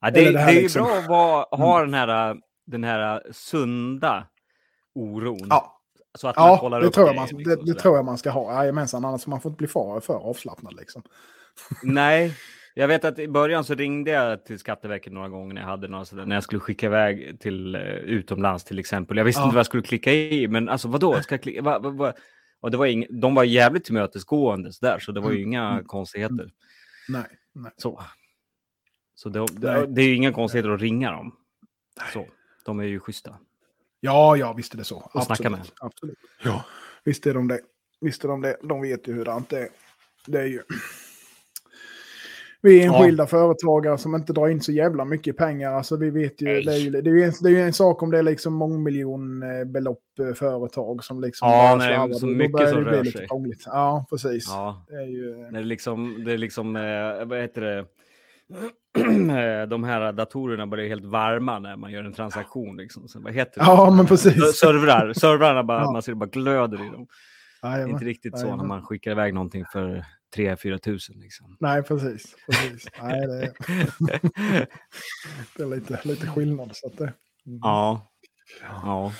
Ja, det, det, det här är ju liksom. bra att vara, ha den här, den här sunda oron. Ja, Så att man ja kollar det, upp tror jag det, man, liksom, det, det sådär. tror jag man ska ha. Jajamensan, annars man får inte bli för, för avslappnad liksom. Nej, jag vet att i början så ringde jag till Skatteverket några gånger när jag hade några sådär, när jag skulle skicka iväg till uh, utomlands till exempel. Jag visste Ja. inte vad jag skulle klicka i, men alltså vadå? Ska jag klicka? Va, va, va? Och det var ing, de var jävligt tillmötesgående där, så det var ju Mm. inga Mm. konstigheter. Nej, nej. Så, så det, det, det är ju inga konstigheter att ringa dem. Så, de är ju schyssta. Ja, ja, visst är det så. Och snacka med. Absolut. Ja, visst är de det. Visst är de det. De vet ju hur det är. Det är ju... Vi är enskilda företagare som inte drar in så jävla mycket pengar. Alltså vi vet ju, Nej. det är ju, det är ju, en, det är en sak om det är liksom mångmiljonbelopp eh, företag som liksom... Ja, börjar nej, slarva. så mycket börjar som det rör sig. Ja, precis. Ja, Det är ju... det är liksom, det är liksom eh, vad heter det? De här datorerna blir helt varma när man gör en transaktion. Liksom. Så, vad heter det? Ja, men precis. Servrar, servrarna bara, Ja. man ser det bara glöder i dem. Det är Jajamän. inte riktigt så när man skickar iväg någonting för 3-4 tusen. Liksom. Nej, precis. precis. Nej, det, är, det är lite, lite skillnad. Så att det... ja. ja.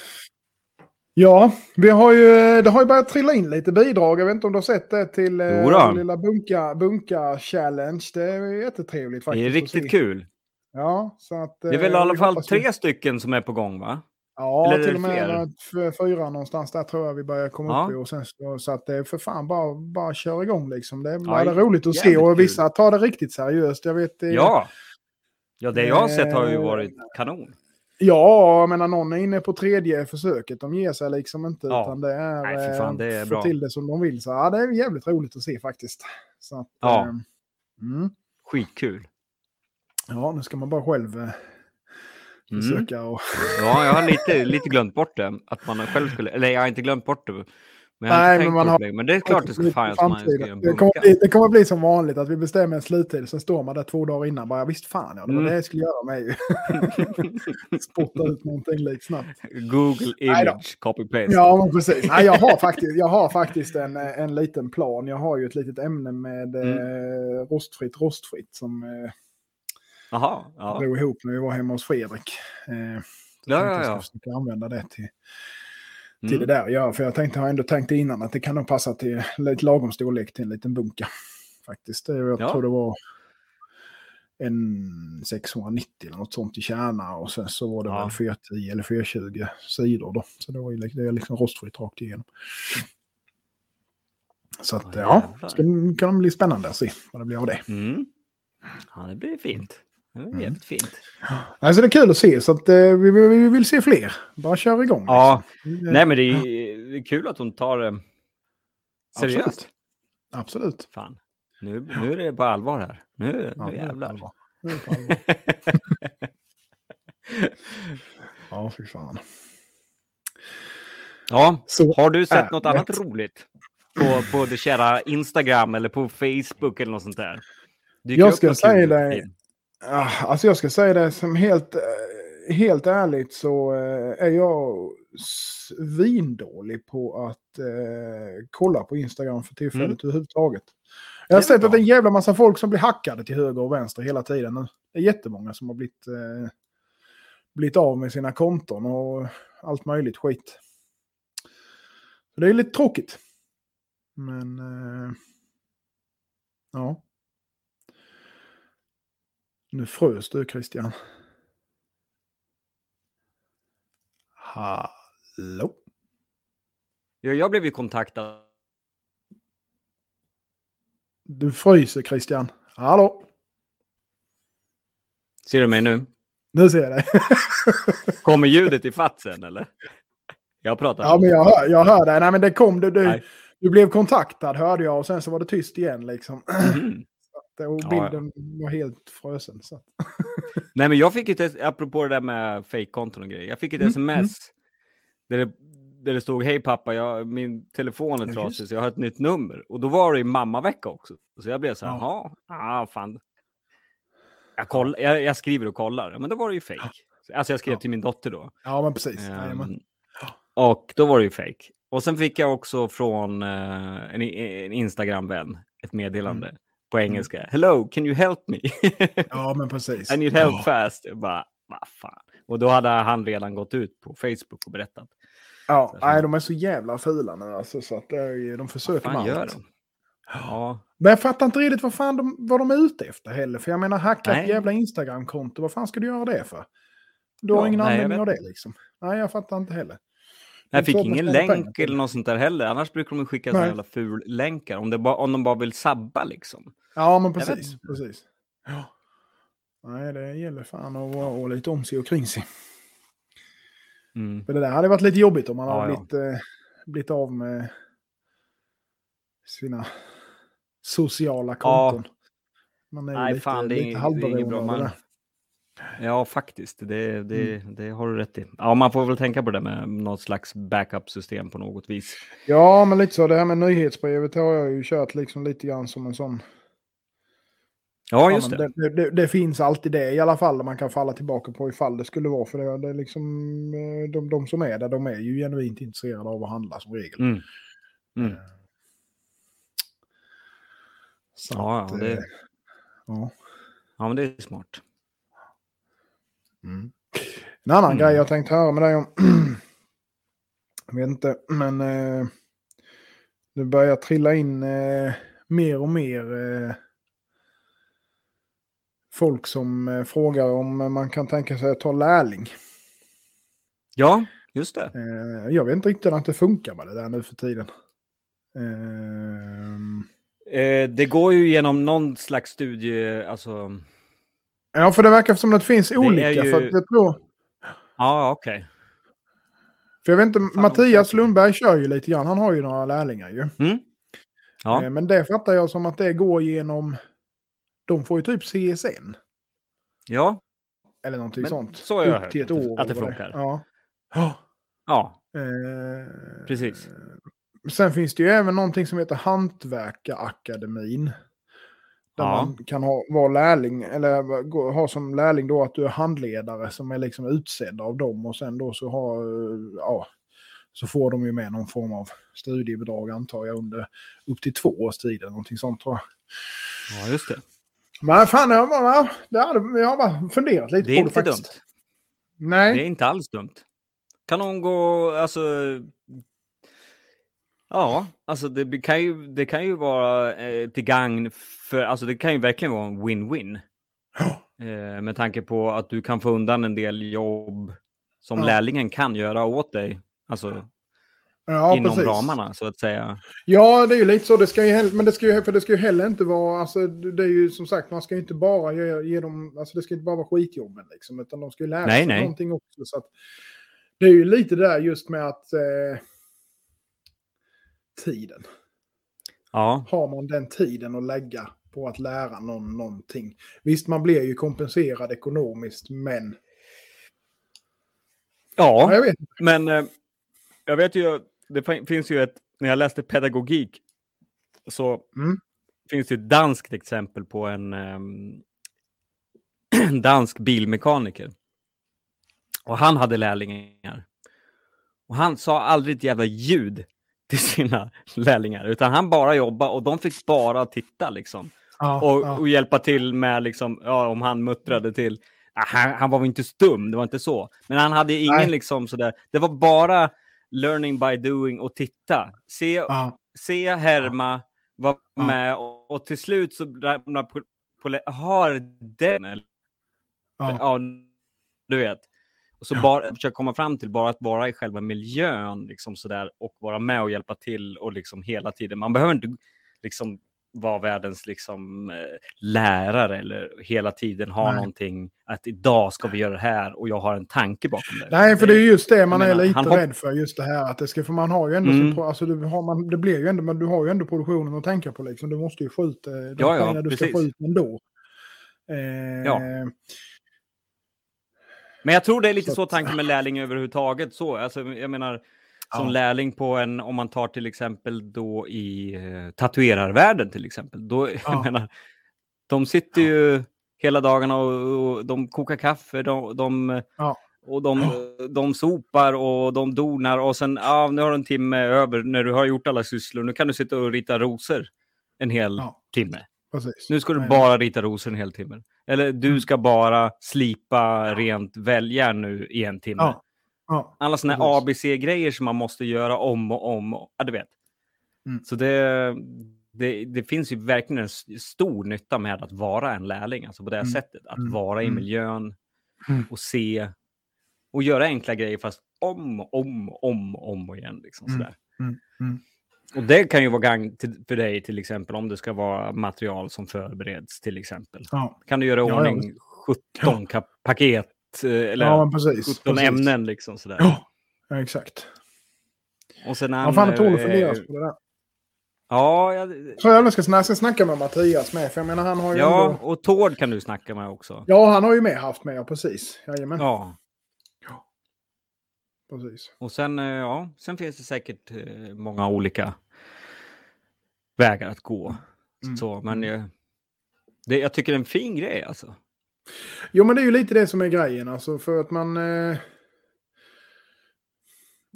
Ja, vi har ju, det har ju börjat trilla in lite bidrag. Jag vet inte om du har sett det till eh, lilla bunka, bunka challenge. Det är jättetrevligt Det faktiskt. är att riktigt kul. Ja, så att, Det är väl i eh, alla fall tre stycken som är på gång va? Ja, eller till och med fyra någonstans där tror jag vi börjar komma Ja. upp i. Och sen, så, så att det är för fan bara, bara kör igång liksom. Det är Ja, roligt att se och vissa tar det riktigt seriöst. Jag vet, eh, Ja. Ja, det jag har sett har ju Eh, varit kanon. Ja, jag menar någon är inne på tredje försöket. De ger sig liksom inte. Ja. Utan det är, Nej, fy fan, det är eh, bra. till det som de vill. Så ja, det är jävligt roligt att se faktiskt. Så att, Ja. eh, mm. Skitkul. Ja, nu ska man bara själv eh. Försöka och... Ja, jag har lite, lite glömt bort det. Att man själv skulle, eller jag har inte glömt bort det. Men Nej, men man har- det. Men det är klart det ska fan man ska göra det, kommer bli, det kommer bli som vanligt att vi bestämmer en sluttid. Sen står man där två dagar innan. Bara, visst fan, ja, det var Mm. det jag skulle göra ju. Spotta ut någonting lite snabbt. Google image, copy-paste. Ja, men precis. Nej, jag har faktiskt, jag har faktiskt en, en liten plan. Jag har ju ett litet ämne med Mm. eh, rostfritt, rostfritt som eh, Jaha, ja. drog ihop när vi var hemma hos Fredrik. Eh, Ja, jag tänkte ja, jag ska ja. använda det till, till Mm. det där. Ja, för jag tänkte, har ändå tänkt innan att det kan nog passa till lite lagom storlek till en liten bunka. Faktiskt. Det- Jag Ja. tror det var en 690 eller något sånt i kärna och sen så var det Ja. väl 410 eller 420 sidor då. Så det var ju det är liksom rostfritt rakt igenom. Så att Ja, ja, ska, kan det bli spännande att se vad det blir av det. Mm. Ja, det blir fint. Det blir Mm. jävligt fint. Alltså det är kul att se så att eh, vi, vi, vi vill se fler. Bara kör igång. Ja, liksom. nej men det är, det är kul att hon tar det seriöst. Absolut. Absolut. Fan. Nu, nu är det på allvar här. Nu, Ja, nu det är jävlar. Det är på allvar. Ja, fy fan. ja, Så, har du sett Äh, något annat roligt? På, på det kära Instagram eller på Facebook eller något sånt där? Dyker Jag ska säga dig- ah, alltså jag ska säga det som helt, eh, helt ärligt så eh, är jag svindålig på att eh, kolla på Instagram för tillfället Mm. överhuvudtaget. Jag har sett att det är en jävla massa folk som blir hackade till höger och vänster hela tiden. Det är jättemånga som har blivit, eh, blivit av med sina konton och allt möjligt skit. Så det är lite tråkigt. Men... Eh, ja. Nu frös du Christian. Hallå? Ja, jag blev ju kontaktad. Du fryser Christian. Hallå? Ser du mig nu? Nu ser jag dig. Kommer ljudet i fatt sen eller? Jag pratar. Ja, men jag hör, jag hör det. Nej, men det kom. Du, du, du blev kontaktad hörde jag och sen så var det tyst igen liksom. Mhm. Och Ja, bilden var helt frösen. Så. Nej, men jag fick ett, apropå det där med fake-konton och grejer. Jag fick ett Mm, sms där, det, där det stod hej pappa, jag, min telefon är Ja, trasig just så jag har ett nytt nummer. Och då var det ju mammavecka också. Så jag blev så här, Ja. ah, fan. Jag, koll, jag, jag skriver och kollar, men då var det ju fake. Alltså jag skrev Ja. till min dotter då. Ja, men precis. Jajamän. och då var det ju fake. Och sen fick jag också från eh, en, en Instagram-vän ett meddelande Mm. På engelska. Hello, can you help me? Ja, men precis. I need help Ja. fast. Jag bara, vad fan. Och då hade han redan gått ut på Facebook och berättat. Ja, Så- nej, de är så jävla fula nu alltså. Så att är, ju- de försöker med gör allt. de? Ja, Men jag fattar inte riktigt vad fan de, vad de är ute efter heller. För jag menar, hacka ett jävla Instagram-konto. Vad fan ska du göra det för? Du har Ja, ingen nej, användning av det liksom. Nej, jag fattar inte heller. Jag fick ingen länk eller något sånt där heller. Annars brukar de skicka såna Nej. jävla ful länkar. Om, bara, om de bara vill sabba liksom. Ja, men precis. precis. Ja. Nej, det gäller fan att vara lite om sig och kring sig. Mm. För det där hade varit lite jobbigt om man Ja, hade ja. blivit, eh, blivit av med sina sociala konton. Man är Nej, lite, fan, det är, lite det är inget bra. Man... Ja, faktiskt. Det, det, Mm. det har du rätt i. Ja, man får väl tänka på det med något slags backup-system på något vis. Ja, men lite så. Det här med nyhetsbrevet har jag ju kört liksom lite grann som en sån... Ja, just det. Det, det, det finns alltid det i alla fall man kan falla tillbaka på ifall det skulle vara. För det, det är liksom, eh, de, de som är där, de är ju genuint intresserade av att handla som regel. Mm. Mm. Så Ja, att, ja, det- eh, ja. Ja, men det är smart. Mm. En annan Mm. grej jag tänkte höra med dig om. jag vet inte, men eh, det börjar trilla in eh, mer och mer eh, folk som eh, frågar om man kan tänka sig att ta lärling. Ja, just det. Eh, jag vet inte riktigt hur det funkar med det där nu för tiden. Ehm, Eh, det går ju genom någon slags studie, alltså... ja, för det verkar som att det finns olika. ju- För, jag tror, Ja, okej. för jag vet inte, Fan, Mattias. Lundberg kör ju lite grann. Han har ju några lärlingar ju. Mm. Ja, Eh, Men det fattar jag som att det går genom... De får ju typ CSN. ja, Eller någonting Men sånt. så har jag Upp hört till ett det- år. att det funkar. Ja. Ja. ja, Eh, precis. Sen finns det ju även någonting som heter Hantverkarakademin. Där Ja. man kan ha, vara lärling, eller gå- ha som lärling då att du är handledare som är liksom utsedd av dem. Och sen då så har, eh, ja, så får de ju med någon form av studiebidrag antar jag under upp till två års tid eller någonting sånt tror jag. ja, just det. Men fan, jag, bara, det hade, jag har bara funderat lite Det är på inte det dumt. faktiskt. Nej. Det är inte alls dumt. Kan hon gå, alltså... Ja, alltså det kan ju, det kan ju vara eh, till gagn för, alltså det kan ju verkligen vara en win-win. Eh, med tanke på att du kan få undan en del jobb som Ja. lärlingen kan göra åt dig. Alltså Ja, inom precis. ramarna så att säga. Ja, det är ju lite så. Det ska ju, heller- men det ska ju, för det ska ju heller inte vara, alltså det är ju som sagt, man ska ju inte bara ge, ge dem, alltså det ska inte bara vara skitjobben liksom, utan de ska ju lära Nej, sig nej. någonting också. Så att, det är ju lite där just med att eh, tiden. Ja, Har man den tiden att lägga på att lära någon någonting? Visst, man blir ju kompenserad ekonomiskt, men ja, ja jag vet men eh, jag vet ju, det fin- finns ju ett, när jag läste pedagogik så Mm. finns det ett danskt exempel på en ehm, dansk bilmekaniker. Och han hade lärlingar. Och han sa aldrig ett jävla ljud till sina lärlingar, utan han bara jobbade och de fick bara titta liksom. Ja, Och, ja. och hjälpa till med liksom, ja, om han muttrade till. Han, han var väl inte stum, det var inte så. Men han hade ingen Nej. liksom sådär, det var bara learning by doing och titta. Se, Ja, se härma, vara med och, och till slut så ramlar på, på har den, eller, ja, du vet. Och så Ja. bara försöka komma fram till bara att vara i själva miljön liksom sådär och vara med och hjälpa till och liksom hela tiden. Man behöver inte liksom vara världens liksom eh, lärare eller hela tiden ha Nej. någonting att idag ska vi göra det här och jag har en tanke bakom det. Nej, för det är ju just det man jag är menar, lite har- rädd för. Just det här att det ska, för man har ju ändå, Mm. pro- alltså du har man, det blir ju ändå, men du har ju ändå produktionen att tänka på liksom. Du måste ju få ut eh, de Ja, ja, du ska precis. få ut ändå. Eh, Ja. Men jag tror det är lite Så så tanken med lärling överhuvudtaget. Så, alltså, jag menar, som Ja. lärling på en, om man tar till exempel då i eh, tatuerarvärlden till exempel. Då, Ja. jag menar, de sitter ju hela dagarna och, och de kokar kaffe, de, de, Ja. och de, de sopar och de donar och sen, ja, nu har du en timme över när du har gjort alla sysslor. Nu kan du sitta och rita rosor en hel Ja. timme. Precis. Nu ska du bara rita rosor en hel timme. Eller du Mm. ska bara slipa rent välljärn nu i en timme. Ja. Ja. Alla sådana. ABC-grejer som man måste göra om och om. Och, ja, du vet. Mm. Så det, det, det finns ju verkligen en stor nytta med att vara en lärling. Alltså på det här Mm. sättet. Att Mm. vara i Mm. miljön och se och göra enkla grejer fast om, om, om, om igen. Liksom, sådär. Mm. Och det kan ju vara gagn till, för dig till exempel om det ska vara material som förbereds till exempel. Ja. Kan du göra i Ja, ja, ordning 17 kap- paket eh, eller ja, precis. 17 precis. ämnen liksom sådär. Ja, ja exakt. Och sen Ja, fan tål att fundera på det där. Ja, ja, Så jag ska, jag ska snacka med Mattias med, för jag menar han har ju ja, ändå... och Tord kan du snacka med också. Ja, han har ju med haft med, ja precis. Jajamän. Ja, Precis. och sen, eh, ja, sen finns det säkert eh, många olika vägar att gå. Mm. Så, men eh, det, jag tycker det är en fin grej alltså. Jo, men det är ju lite det som är grejen, alltså för att man... Eh...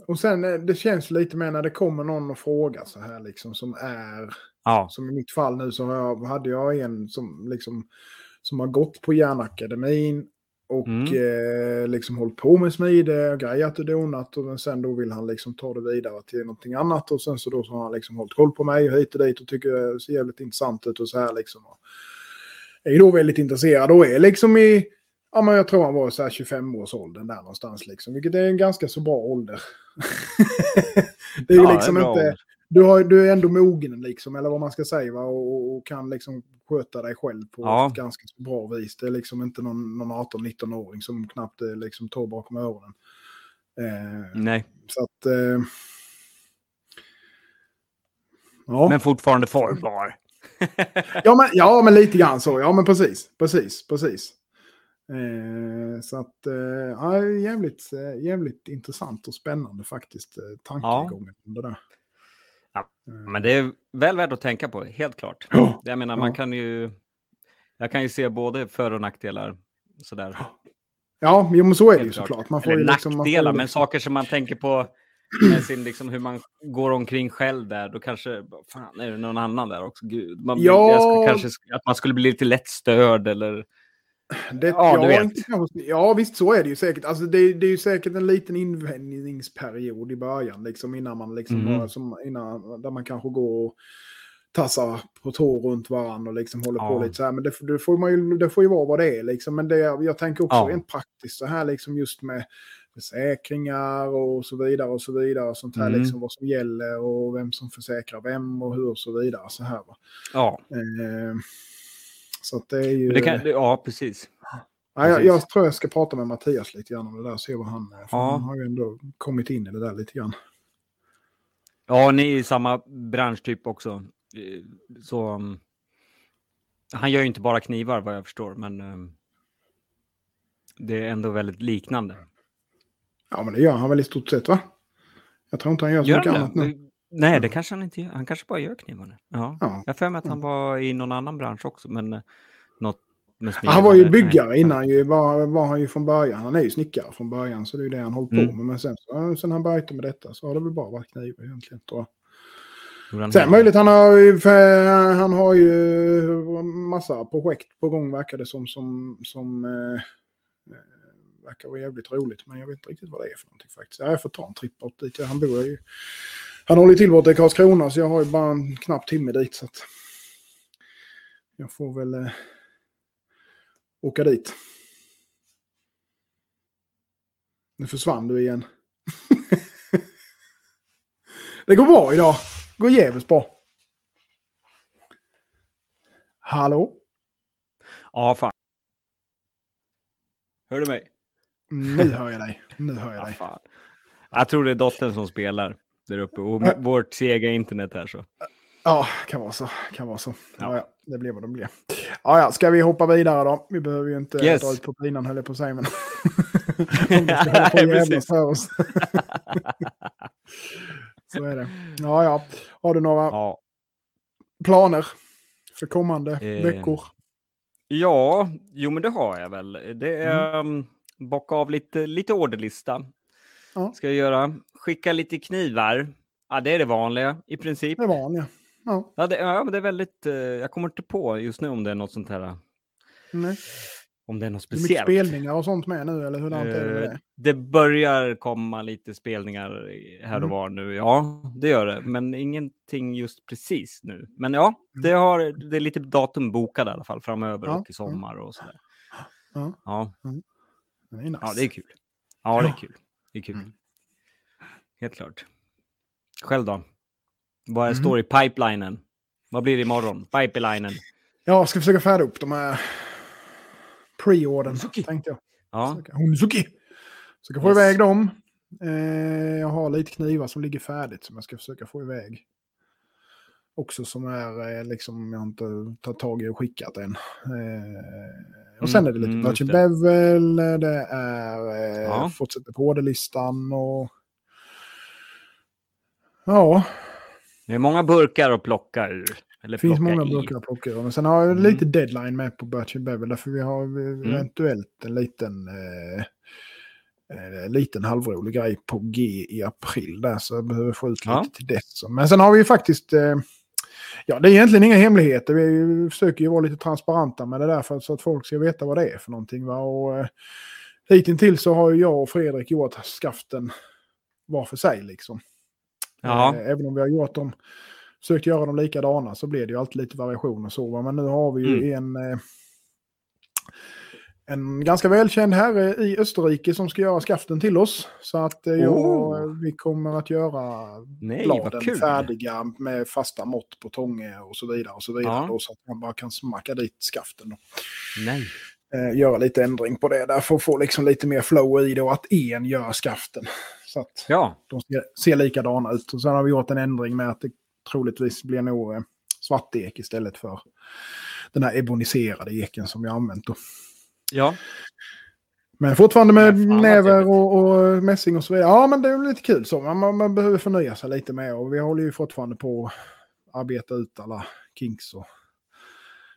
Och sen, det känns lite mer när det kommer någon och frågar så här liksom, som är... Ja, Som i mitt fall nu så hade jag en som liksom... Som har gått på Järnakademin och Mm. eh, liksom hållit på med smide och grejat och donat. Och men sen då vill han liksom ta det vidare till någonting annat. Och sen så då så har han liksom hållit koll på mig och hit och dit och tycker det ser jävligt intressant ut och så här liksom. Och är ju då väldigt intresserad och är liksom i, ja men jag tror han var så här 25-årsåldern där någonstans liksom. Vilket är en ganska så bra ålder. det är ju Ja, liksom inte. Du, har, du är ändå mogen liksom, eller vad man ska säga? Och, och kan liksom sköta dig själv på Ja. ett ganska bra vis. Det är liksom inte någon, någon 18-19-åring som knappt är liksom tar bakom öronen. Eh, nej, så att... Eh, ja. men fortfarande formbar. Ja, men, ja, men lite grann så. Ja, men precis. Precis, precis. Eh, så att, eh, ja, jävligt, eh, jävligt intressant och spännande faktiskt. Eh, tankegången om det där. Ja, Eh, Men det är väl värt att tänka på, helt klart. Ja, Jag menar, man kan ju... Jag kan ju se både för och nackdelar. Sådär. Ja, jo, men så är det ju såklart. Man får Eller ju liksom, nackdelar, men liksom, saker som man tänker på med sin, liksom, hur man går omkring själv där. Då kanske, fan är det någon annan där också? Gud, man, Ja. jag skulle, kanske, att man skulle bli lite lätt störd eller... Det, Ja, du vet. inte ja, visst så är det ju säkert. Alltså, det, det är ju säkert en liten invändningsperiod i början, liksom, innan man liksom bara, som, innan, där man kanske går och tassar på tå runt varandra och liksom håller på Ja. lite så här. Men det, det, får man ju, det får ju vara vad det är liksom. Men det, jag tänker också Ja. rent praktiskt så här liksom just med försäkringar och så vidare och så vidare. Och sånt här Mm. liksom vad som gäller och vem som försäkrar vem och hur och så vidare. Så här va. Ja, Eh, så det är ju... det kan, ja precis. Ja, jag, jag tror jag ska prata med Mattias lite grann om det där och se vad han är. För Ja. Han har ju ändå kommit in i det där lite grann. Ja, ni är i samma branschtyp också. Eh, Så... um, Han gör ju inte bara knivar vad jag förstår, men um, det är ändå väldigt liknande. Ja, men det gör han väl i stort sett va? Jag tror inte han gör så Gör mycket annat nu. Nej, det kanske han inte gör. Han kanske bara gör knivarna. Ja. Ja. Jag har för mig att han var i någon annan bransch också, men eh, något Han var ju byggare Nej. innan ju, var, var han ju från början. Han är ju snickare från början så det är ju det han hållit på Mm. med. Men sen, så- sen han började med detta så har det väl bara varit knivar egentligen tror jag. Sen möjligt han har ju, han har ju massa projekt på gång verkar det som. Som, som eh, eh, verkar vara jävligt roligt. Men jag vet inte riktigt vad det är för någonting faktiskt. Ja, Jag får ta en tripp bort dit. Han bor ju... Han håller till borta i Karlskrona så jag har ju bara en knapp timme dit. Så att jag får väl eh, åka dit. Nu försvann du igen. det går bra idag. Det går jävligt bra. Hallå? Ja, fan. Hör du mig? Nu hör jag dig. Nu hör jag Ja, dig. fan. Jag tror det är dottern som spelar där uppe och Äh. vårt sega internet här så. Ja, kan vara så. Kan vara så. Ja. Ja. Det blir vad det blir. Ja, ja, ska vi hoppa vidare då? Vi behöver ju inte Yes. dra ut på pinan höll jag på att säga. Men... Om vi ska hålla på och jävlas för oss. så är det. Ja, ja. Har du några Ja. planer för kommande Eh, veckor? ja, jo men det har jag väl. Det är mm. bocka av lite, lite orderlista. Ja. Ska jag göra. Skicka lite knivar. Ja, det är det vanliga i princip. Det vanliga. Ja, Ja, det, ja men det är väldigt... eh, jag kommer inte på just nu om det är något sånt här. eh, nej. Om det är något Det är mycket speciellt. spelningar och sånt med nu, eller hur är det med Eh, det? det börjar komma lite spelningar här och Mm. var nu. Ja, det gör det. Men ingenting just precis nu. Men ja, Mm. det, har, det är lite datum bokade i alla fall framöver Ja, och i sommar och sådär. Ja. Ja, Det är nice. ja, det är kul. Ja, det är kul. Det är kul. Mm. Helt klart. Själv då? Vad Mm. står i pipelinen? Vad blir det imorgon? Pipelinen? Jag ska försöka färda upp de här pre-ordern, tänkte jag. Ja, Försöka- Hunsuki! Så jag får Yes. iväg dem. Eh, jag har lite knivar som ligger färdigt som jag ska försöka få iväg. Också som är eh, liksom jag har inte tagit tag i och skickat än. Eh, och sen är det lite Mm, mm, just Virgin det. Bevel, det är eh, Ja. fortsätter på orderlistan och... Ja, det är många burkar att plocka ur. Det finns många i. burkar att plocka ur. Men sen har jag Mm. lite deadline med på Birch Bevel. Därför vi har eh, eventuellt en liten, eh, eh, liten halvrolig grej på G i april. Där, så jag behöver få ut lite Ja. till dess. Men sen har vi ju faktiskt... Eh, ja, det är egentligen inga hemligheter. Vi försöker ju vara lite transparenta med det där för, så att folk ska veta vad det är för någonting. Va? Och, eh, hittills så har ju jag och Fredrik gjort skaften var för sig. Liksom. Ja. Eh, Även om vi har gjort dem, försökt göra dem likadana så blir det ju alltid lite variation och så. va. Men nu har vi ju en, eh, en ganska välkänd herre i Österrike som ska göra skaften till oss. Så att eh, jag, Oh. vi kommer att göra Nej, bladen färdiga med fasta mått på tånge och så vidare. Och så vidare Ja. då, så att man bara kan smacka dit skaften. Då. Nej. Eh, göra lite ändring på det där för att få liksom lite mer flow i det och att en gör skaften. Så att Ja, de ser, ser likadana ut. Och sen har vi gjort en ändring med att det troligtvis blir nog eh, svartek istället för den här eboniserade eken som vi har använt. Då. Ja. Men fortfarande med fan, näver och, och mässing och så vidare. Ja, men det är lite kul så. Man, man, behöver förnya sig lite mer. Och vi håller ju fortfarande på att arbeta ut alla kinks och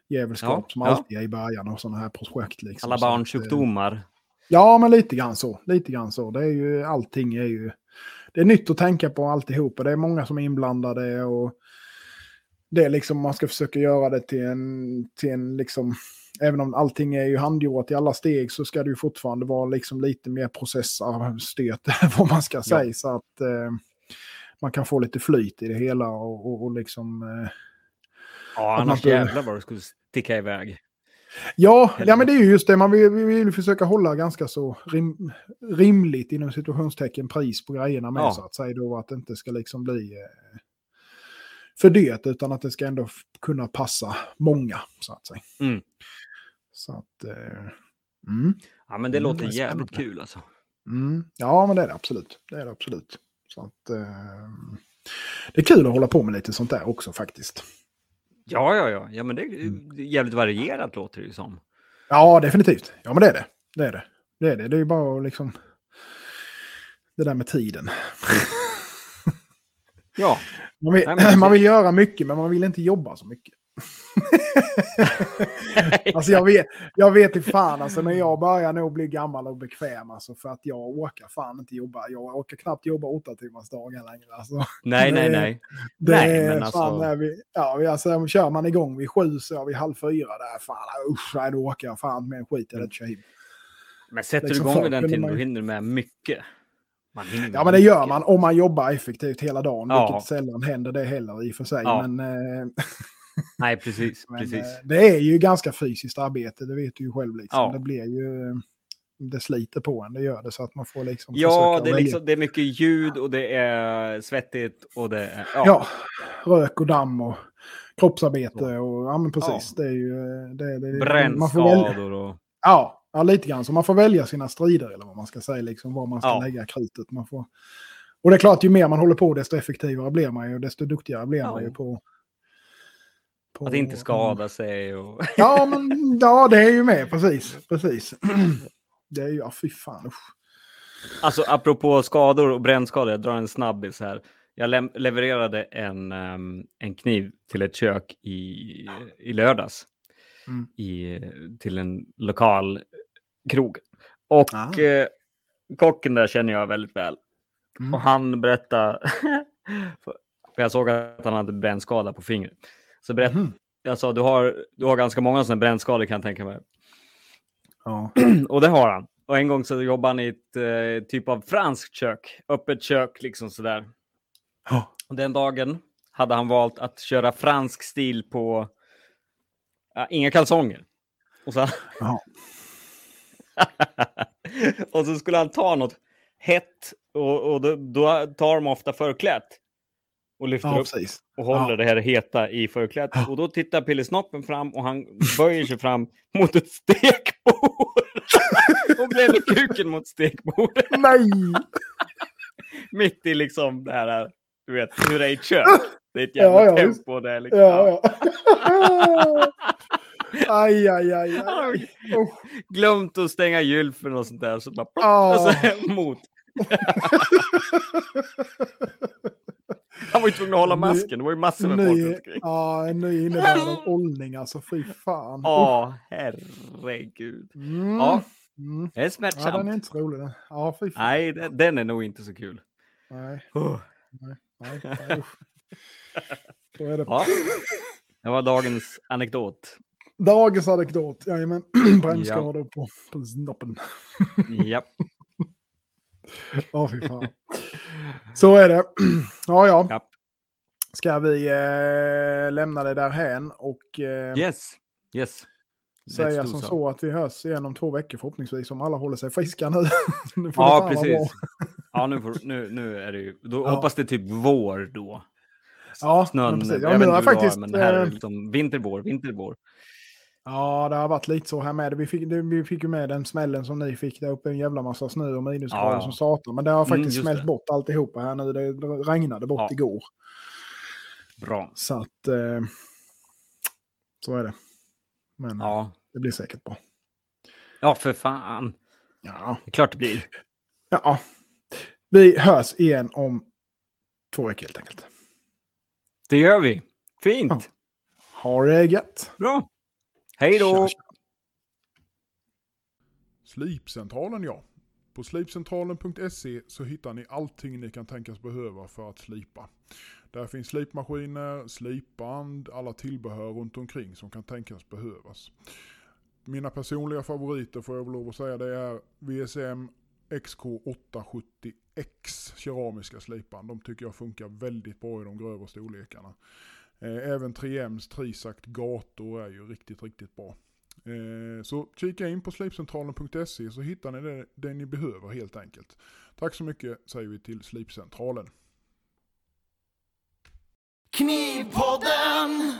djävulskap Ja, som ja. alltid är i början av sådana här projekt. Liksom. Alla att, eh, barnsjukdomar. Ja, men lite grann så. Lite grann så. Det är ju, allting är ju... Det är nytt att tänka på alltihopa. Det är många som är inblandade och det är liksom, man ska försöka göra det till en, till en liksom, även om allting är ju handgjort i alla steg så ska det ju fortfarande vara liksom lite mer processarstöt, vad man ska säga, så att eh, man kan få lite flyt i det hela och, och, och liksom... Eh, Ja, annars behöver- jävlar vad det skulle sticka iväg. Ja, ja men det är ju just det. Man vill, vi vill försöka hålla ganska så rim, rimligt inom situationstecken pris på grejerna med Ja. så att säga då att det inte ska liksom bli eh, för dyrt utan att det ska ändå kunna passa många så att säga. Mm. Så att... Eh, mm, Ja, men det Mm, låter det jävligt kul alltså. mm, ja, men det är det absolut. Det är det absolut. Så att... Eh, det är kul att hålla på med lite sånt där också faktiskt. Ja, ja, ja. ja men det Mm. är jävligt varierat låter det ju som. Ja, definitivt. Ja, men det är det. Det är det. Det är det. Det är ju bara liksom... Det där med tiden. Ja, Man vill, Nej, men man vill göra mycket, men man vill inte jobba så mycket. alltså jag vet, jag vet i fan, alltså när jag börjar nog bli gammal och bekväm, alltså för att jag orkar fan inte jobba. Jag orkar knappt jobba åtta timmars dagar längre. Alltså, nej, nej, Det- nej. det Nej, men alltså- fan när vi, ja, vi, alltså, kör man igång vid sju så är vi halv fyra där. Fan, usch, nej, då orkar jag fan med en skit jag inte kör hem. Men sätter Liksom du igång med den tiden, man då hinner du med mycket. Man hinner Ja, men det gör mycket. man om man jobbar effektivt hela dagen, Ja. vilket sällan händer det heller i och för sig. Ja. Men, eh, Nej, precis. Men, precis. eh, det är ju ganska fysiskt arbete, det vet du ju själv. Liksom. Ja. Det blir ju... Det sliter på en, det gör det. Så att man får liksom Ja, det är, liksom, det är mycket ljud och det är svettigt och det är... Ja, Ja, rök och damm och kroppsarbete och ja men precis. Det är ju... eh, Det, det, man får välja, Brännskador och... ja, ja, lite grann. Så man får välja sina strider eller vad man ska säga, liksom var man ska Ja. lägga krutet. Man får... Och det är klart, ju mer man håller på desto effektivare blir man ju och desto duktigare blir man Ja. ju på... på Att inte skada sig och... Ja, men ja, det är ju med, precis. precis. Det är ju, ja fy fan. Usch. Alltså apropå skador och brännskador, jag drar en snabbis här. Jag lem- levererade en, ehm, en kniv till ett kök i, i lördags. Mm. I, till en lokal krog. Och Ah. eh, kocken där känner jag väldigt väl. Mm. Och han berättade, för jag såg att han hade brännskada på fingret. Så berätt, jag sa, du har, du har ganska många sådana brännskador kan jag tänka mig. Ja. Och det har han. Och en gång så jobbade han i ett eh, typ av franskt kök, öppet kök liksom sådär. Ja. Och den dagen hade han valt att köra fransk stil på ja, inga kalsonger. Och så, Ja. och så skulle han ta något hett och, och då, då tar de ofta förklätt och lyfter ja, upp precis. och håller Ja. det här heta i förklädet. Och då tittar Pillesnoppen fram och han böjer sig fram mot ett stekbord. och bredvid kuken mot stekbordet. Nej! Mitt i liksom det här, du vet, hur det är i kök. Det är ett jävla ja, tempo där liksom. Ja, ja. aj, aj, aj. Aj. Usch. glömt att stänga gylfen och sånt där. Så bara plopp, så mot. Han var ju tvungen att hålla masken. Det var ju massor med folk Ny, runt omkring. ja, en ny innebörd av åldning, alltså fy fan. Ja, herregud. Mm. Ja, Mm. det är Ja, smärtsamt. den är inte så rolig. den. Ja, fy fan. Nej, den, den är nog inte så kul. Nej, Oh. nej, nej, nej. Så är det. Ja, det var dagens anekdot. Dagens anekdot, jajamän. Brännskador på, på snoppen. Japp. Ja, fy fan. Så är det. Ja, ja. Japp. Ska vi eh, lämna det där hän och eh, Yes. Yes. säga som so. så att vi hörs igen om två veckor förhoppningsvis om alla håller sig friska nu. nu det Ja, precis. Ja, nu, får, nu, nu är det ju... Då Ja. hoppas det typ vår då. Ja, Snön, men precis. jag Ja, vet inte har hur det var, faktiskt, men här är eh, det liksom vintervår, vintervår. Ja, det har varit lite så här med. Vi fick, det, vi fick ju med den smällen som ni fick där uppe, en jävla massa snö och minusgrader Ja, som satan. Men det har Mm, faktiskt just smält det. bort alltihopa här nu. Det regnade bort Ja. igår. Bra. Så att... Eh, så är det. Men Ja. det blir säkert bra. ja, för fan. Ja. Det är klart det blir. ja. Vi hörs igen om två veckor helt enkelt. Det gör vi. Fint. Ja. Ha det gött! Bra. Hej då. Slipcentralen ja. På slipcentralen.se så hittar ni allting ni kan tänkas behöva för att slipa. Där finns slipmaskiner, slipband, alla tillbehör runt omkring som kan tänkas behövas. Mina personliga favoriter får jag väl lov att säga det är VSM XK870X keramiska slipband. De tycker jag funkar väldigt bra i de grövre storlekarna. Eh, även 3Ms Trisakt gator är ju riktigt, riktigt bra. Eh, så kika in på slipcentralen.se så hittar ni det, det ni behöver helt enkelt. Tack så mycket säger vi till Slipcentralen. Knivpodden!